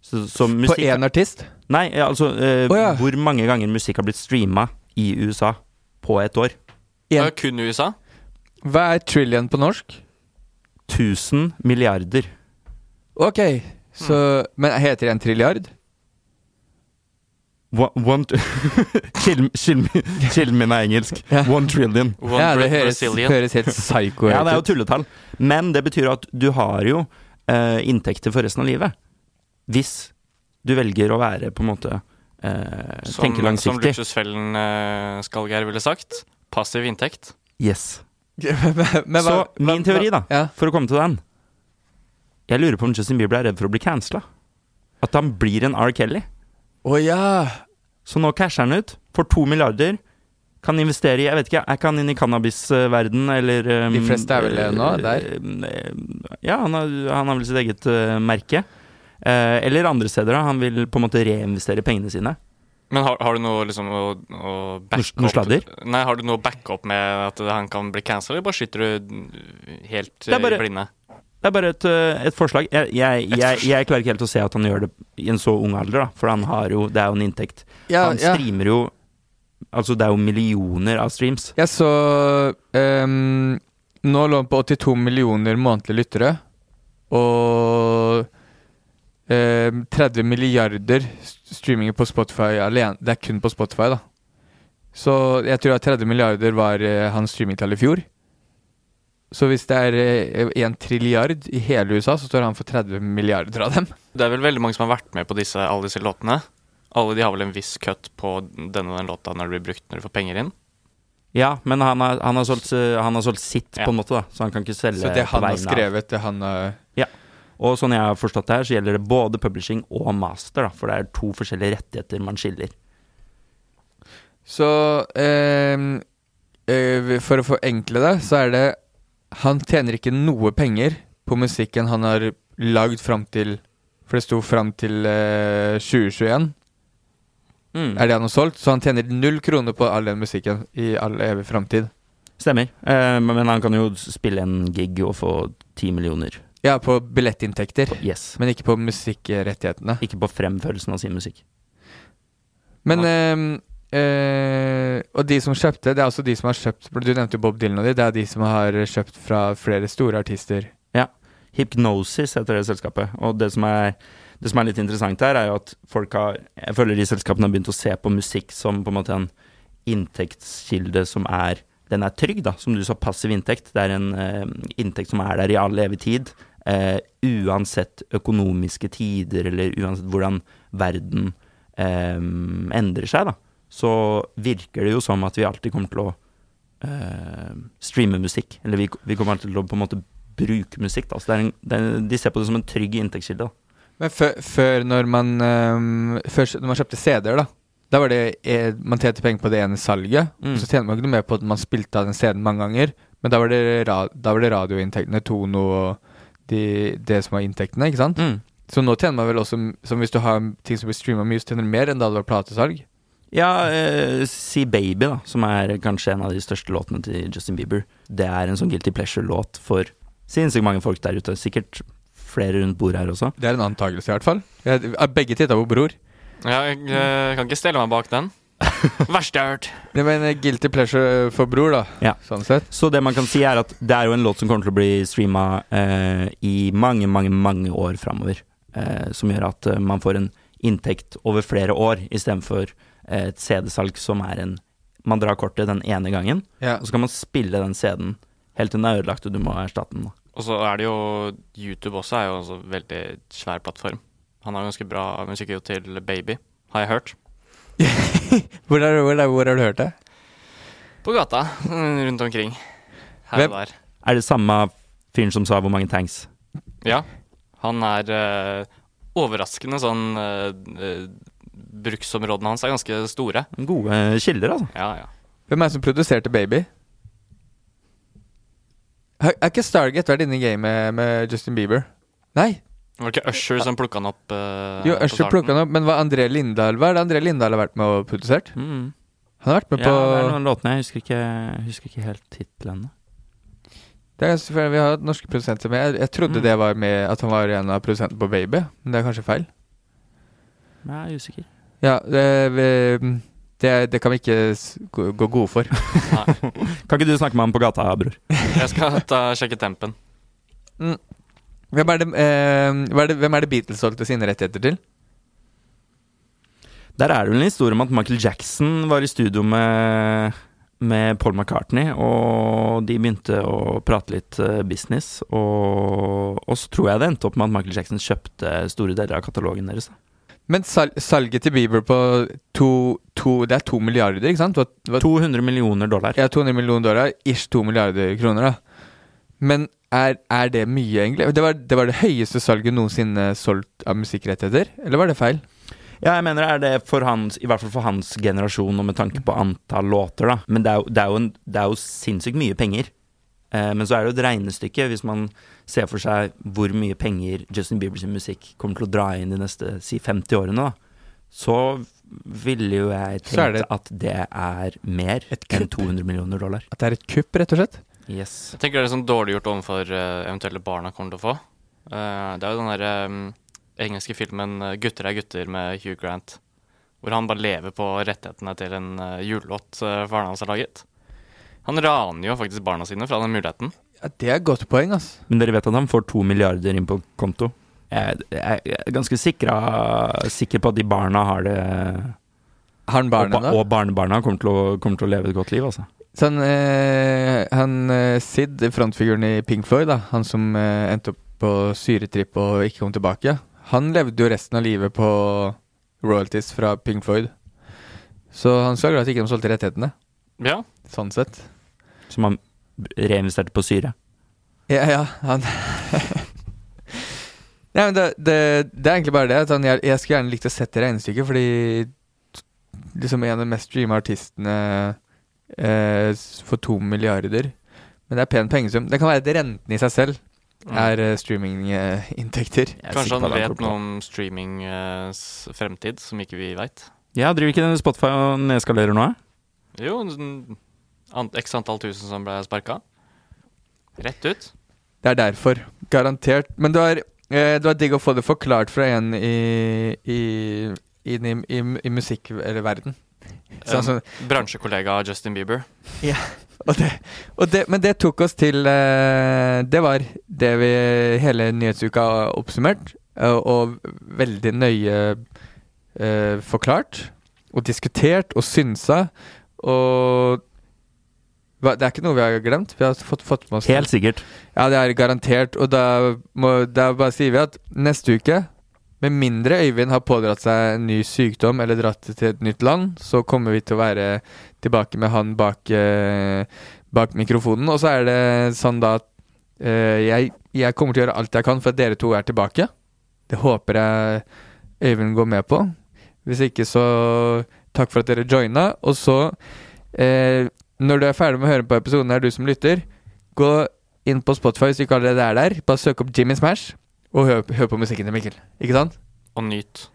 Speaker 3: Så, så
Speaker 2: På
Speaker 3: musikk
Speaker 2: én artist.
Speaker 3: Nei, ja, altså eh,
Speaker 2: oh, ja.
Speaker 3: Hvor mange ganger musikk har blitt streama i USA på et år?
Speaker 4: Det
Speaker 2: En,
Speaker 4: er kun USA.
Speaker 2: hva er trillion på norsk?
Speaker 3: 1000 milliarder.
Speaker 2: Ok, så Men heter det en trilliard?
Speaker 3: One, one chill, chill, chill min er engelsk.
Speaker 2: Yeah.
Speaker 3: One trillion.
Speaker 4: One
Speaker 2: ja, det høres, høres helt psycho
Speaker 3: Ja, det er jo tulletall. Men det betyr at du har jo eh, inntekter for resten av livet. Hvis Du velger å være på en måte eh,
Speaker 4: Som,
Speaker 3: Tenke
Speaker 4: som luksusfellen uh, Skalgeir ville sagt. Passiv inntekt.
Speaker 3: Yes.
Speaker 2: Men
Speaker 3: Så
Speaker 2: hva-
Speaker 3: min teori, da,
Speaker 2: Ja.
Speaker 3: for å komme til den Jeg lurer på om Justin Bieber er redd for å bli cancela. At han blir en R. Kelly.
Speaker 2: Oh, ja!
Speaker 3: Så nå casher han ut for to milliarder. Kan investere i Jeg vet ikke, jeg kan inn i cannabisverden eller um,
Speaker 2: De fleste er vel det nå, der?
Speaker 3: eh, Ja, han har, han har vel sitt eget uh, merke. Uh, eller andre steder. da Han vil på en måte reinvestere pengene sine.
Speaker 4: Men har, har du noe liksom å, å backe
Speaker 3: Noe- sladder?
Speaker 4: Nei, har du noe backup med at han kan bli cancelled, eller bare skyter du helt eh, i blinde?
Speaker 3: Det er bare et, eh, et forslag. Jeg, jeg, jeg, jeg klarer ikke helt å se at han gjør det i en så ung alder, da. For han har jo Det er jo en inntekt.
Speaker 2: Ja,
Speaker 3: han
Speaker 2: ja.
Speaker 3: streamer jo Altså, det er jo millioner av streams.
Speaker 2: Jeg så um, Nå lå han på 82 millioner månedlige lyttere. Og um, 30 milliarder st- streaminger på Spotify alene. Det er kun på Spotify, da. Så jeg tror at 30 milliarder var uh, hans streamingtall i fjor. Så hvis det er én en trilliard i hele USA, så står han for 30 milliarder av dem.
Speaker 4: Det er vel veldig mange som har vært med på disse, alle disse låtene. Alle de har vel en viss cut på denne og den låta når det blir brukt når du får penger inn.
Speaker 3: Ja, men han har, han har, solgt, eh, han har solgt sitt,
Speaker 4: Ja.
Speaker 3: på en måte, da. Så han kan ikke selge
Speaker 2: Så det han har skrevet, det han har
Speaker 3: Og sånn jeg har forstått det her, så gjelder det både publishing og master, da. For det er to forskjellige rettigheter man skiller.
Speaker 2: Så ehm, eh, For å forenkle det, så er det Han tjener ikke noe penger på musikken han har lagd fram til For det sto fram til eh, 2021.
Speaker 3: Mm.
Speaker 2: Er det han har solgt? Så han tjener null kroner på all den musikken i all evig framtid.
Speaker 3: Stemmer. Eh, men han kan jo spille en gig og få ti millioner.
Speaker 2: Ja, på billettinntekter,
Speaker 3: Yes.
Speaker 2: men ikke på musikkrettighetene.
Speaker 3: Ikke på fremførelsen av sin musikk.
Speaker 2: Men ehm, eh, Og de som kjøpte, det er også de som har kjøpt Du nevnte jo Bob Dylan og de, det er de som har kjøpt fra flere store artister.
Speaker 3: Ja. Hypnosis heter det selskapet. Og det som er, det som er litt interessant her, er jo at folk har Jeg føler de selskapene har begynt å se på musikk som på en måte en inntektskilde som er Den er trygg, da. Som du sa, passiv inntekt. Det er en eh, inntekt som er der i all evig tid. Eh, uansett økonomiske tider, eller uansett hvordan verden eh, endrer seg, da. Så virker det jo som at vi alltid kommer til å eh, streame musikk. Eller vi, vi kommer alltid til å på en måte bruke musikk. Da. Så det er en, det de ser på det som en trygg inntektskilde. Da.
Speaker 2: Men før, før når man um, Før når man kjøpte CD-er, da. Da var det eh, Man tjente penger på det ene salget.
Speaker 3: Mm.
Speaker 2: Så tjente man ikke noe mer på at man spilte av den CD-en mange ganger. Men da var det, ra da var det radioinntektene, Tono og de, det som var inntektene, ikke sant?
Speaker 3: Mm.
Speaker 2: Så nå tjener man vel også Som hvis du har ting som blir streama mye, så tjener du mer enn da det var platesalg.
Speaker 3: Ja, eh, si Baby, da, som er kanskje en av de største låtene til Justin Bieber. Det er en sånn Guilty Pleasure-låt for sinnssykt mange folk der ute. Sikkert flere rundt bordet her også.
Speaker 2: Det er en antakelse, i hvert fall. Jeg, begge titta på Bror.
Speaker 4: Ja, jeg jeg kan ikke stelle meg bak den. Verste jeg har hørt.
Speaker 2: Det var en guilty pleasure for Bror, da.
Speaker 3: Ja.
Speaker 2: Sånn sett.
Speaker 3: Så det man kan si, er at det er jo en låt som kommer til å bli streama eh, i mange, mange, mange år framover. Eh, som gjør at eh, man får en inntekt over flere år, istedenfor eh, et CD-salg som er en Man drar kortet den ene gangen,
Speaker 2: Ja.
Speaker 3: og så kan man spille den CD-en helt til den er ødelagt, og du må erstatte den. da.
Speaker 4: Og så er det jo YouTube også er jo en veldig svær plattform. Han har ganske bra musikk til Baby, har jeg hørt.
Speaker 2: Hvor, er, hvor, er, hvor har du hørt det?
Speaker 4: På gata mm, rundt omkring. Her
Speaker 2: Hvem-
Speaker 4: og der.
Speaker 3: Er det samme fyren som sa hvor mange tanks?
Speaker 4: Ja. Han er uh, overraskende sånn uh, Bruksområdene hans er ganske store.
Speaker 3: Gode kilder, altså.
Speaker 4: Ja, ja.
Speaker 2: Hvem er det som produserte Baby? Er har ikke Stargate vært inne i gamet med Justin Bieber? Nei.
Speaker 4: Var det ikke Usher som plukka han opp? Uh,
Speaker 2: Jo, Usher plukka han opp, men hva André Lindahl Hva er det André Lindahl har vært med og produsert?
Speaker 3: Mm.
Speaker 2: Han har vært med
Speaker 3: Ja,
Speaker 2: på
Speaker 3: det er noen låtene. Jeg husker ikke, husker ikke helt titlene.
Speaker 2: det er, ganske feil. Vi har hatt norske produsenter med. Jeg, jeg trodde
Speaker 3: Mm.
Speaker 2: det var med at han var en av produsentene på Baby, men det er kanskje feil.
Speaker 3: Jeg er usikker.
Speaker 2: Ja, det, vi- det, det kan vi ikke gå, gode for.
Speaker 4: Nei.
Speaker 3: Kan ikke du snakke med ham på gata, bror?
Speaker 4: Jeg skal ta, sjekke tempen.
Speaker 2: Hvem er det, eh, er det, hvem er det Beatles solgte sine rettigheter til?
Speaker 3: Der er det vel en historie om at Michael Jackson var i studio med, med Paul McCartney, og de begynte å prate litt eh, business. Og, og så tror jeg det endte opp med at Michael Jackson kjøpte store deler av katalogen deres.
Speaker 2: Men sal salget til Bieber på to, to Det er to milliarder, ikke sant? Hva, hva,
Speaker 3: 200 millioner dollar.
Speaker 2: ja, 200 millioner dollar. Ish to milliarder kroner, da. Men er, er det mye, egentlig? Det var, det var det høyeste salget noensinne solgt av musikkrettigheter? Eller var det feil?
Speaker 3: Ja, jeg mener er det for hans, i hvert fall for hans generasjon, og med tanke på antall låter, da. Men det er det er jo, en, det er jo sinnssykt mye penger. Eh, men så er det jo et regnestykke, hvis man ser for seg hvor mye penger Justin Biebers musikk kommer til å dra inn de neste si 50 årene, da. Så ville jo jeg tenkt
Speaker 2: det-
Speaker 3: at det er mer
Speaker 2: Et
Speaker 3: enn
Speaker 2: kupp.
Speaker 3: 200 millioner dollar.
Speaker 2: At det er et kupp, rett og slett?
Speaker 3: Yes.
Speaker 4: Jeg tenker det er sånn dårlig gjort overfor eh, eventuelle barna kommer til å få. Eh, det er jo den der eh, engelske filmen 'Gutter er gutter' med Hugh Grant. Hvor han bare lever på rettighetene til en uh, julelåt uh, faren hans har laget. Han raner jo faktisk barna sine fra den muligheten.
Speaker 2: Ja, Det er et godt poeng, altså.
Speaker 3: Men dere vet at han får to milliarder inn på konto? Jeg, jeg, jeg er ganske sikra, sikker på at de barna har det
Speaker 2: Har han barna
Speaker 3: ba,
Speaker 2: da?
Speaker 3: og barnebarna kommer til, å, kommer til å leve et godt liv, altså.
Speaker 2: Sånn, eh, han eh, Sid, frontfiguren i Pink Floyd, da, han som eh, endte opp på syretripp og ikke kom tilbake, han levde jo resten av livet på royalties fra Pink Floyd. Så han skal glad at ikke de solgte rettighetene,
Speaker 4: Ja,
Speaker 2: sånn sett.
Speaker 3: Som han reinvesterte på syre.
Speaker 2: Ja, ja, han Nei, men det, det, det er egentlig bare det. Sånn, jeg, jeg skulle gjerne likt å sette regnestykket, fordi liksom en av de mest streama artistene eh, får to milliarder. Men det er pen pengesum. Det kan være at renten i seg selv er mm. streaminginntekter.
Speaker 3: Er
Speaker 4: Kanskje han vet noe om streamingens fremtid som ikke vi veit.
Speaker 3: Ja, driver ikke den Spotify og nedskalerer nå? eh?
Speaker 4: Jo, x antall tusen som ble sparka. Rett ut.
Speaker 2: Det er derfor. Garantert. Men det var, eh, det var digg å få det forklart fra en i, i, i, i, i musikk- eller verden. Sånn, som-
Speaker 4: bransjekollega Justin Bieber.
Speaker 2: Og det, og det, men det tok oss til eh, Det var det vi hele nyhetsuka oppsummert, eh, og veldig nøye eh, forklart. Og diskutert og synsa. Og det er ikke noe vi har glemt. Vi har fått, fått med oss
Speaker 3: Helt sikkert.
Speaker 2: Ja, det er garantert. Og da, må, da bare sier vi at neste uke, med mindre Øyvind har pådratt seg en ny sykdom eller dratt til et nytt land, så kommer vi til å være tilbake med han bak, eh, bak mikrofonen. Og så er det sånn da at eh, jeg, jeg kommer til å gjøre alt jeg kan for at dere to er tilbake. Det håper jeg Øyvind går med på. Hvis ikke, så takk for at dere joina. Og så, eh, når du er ferdig med å høre på episoden her, du som lytter, gå inn på Spotify hvis du ikke allerede er der. Bare søk opp Jimmy Smash, og hør, hør på musikken til Mikkel. Ikke sant?
Speaker 4: Og nyt.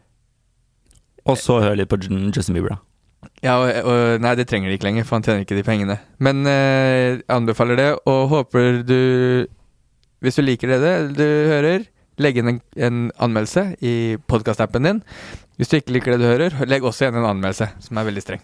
Speaker 3: Og så hør litt på Justin Bieber, da.
Speaker 2: Ja, og, og Nei, det trenger de ikke lenger, for han tjener ikke de pengene. Men eh, anbefaler det, og håper du Hvis du liker det, det du hører, legg inn en, en anmeldelse i podkastappen din. Hvis du ikke liker det du hører, legg også igjen en anmeldelse, som er veldig streng.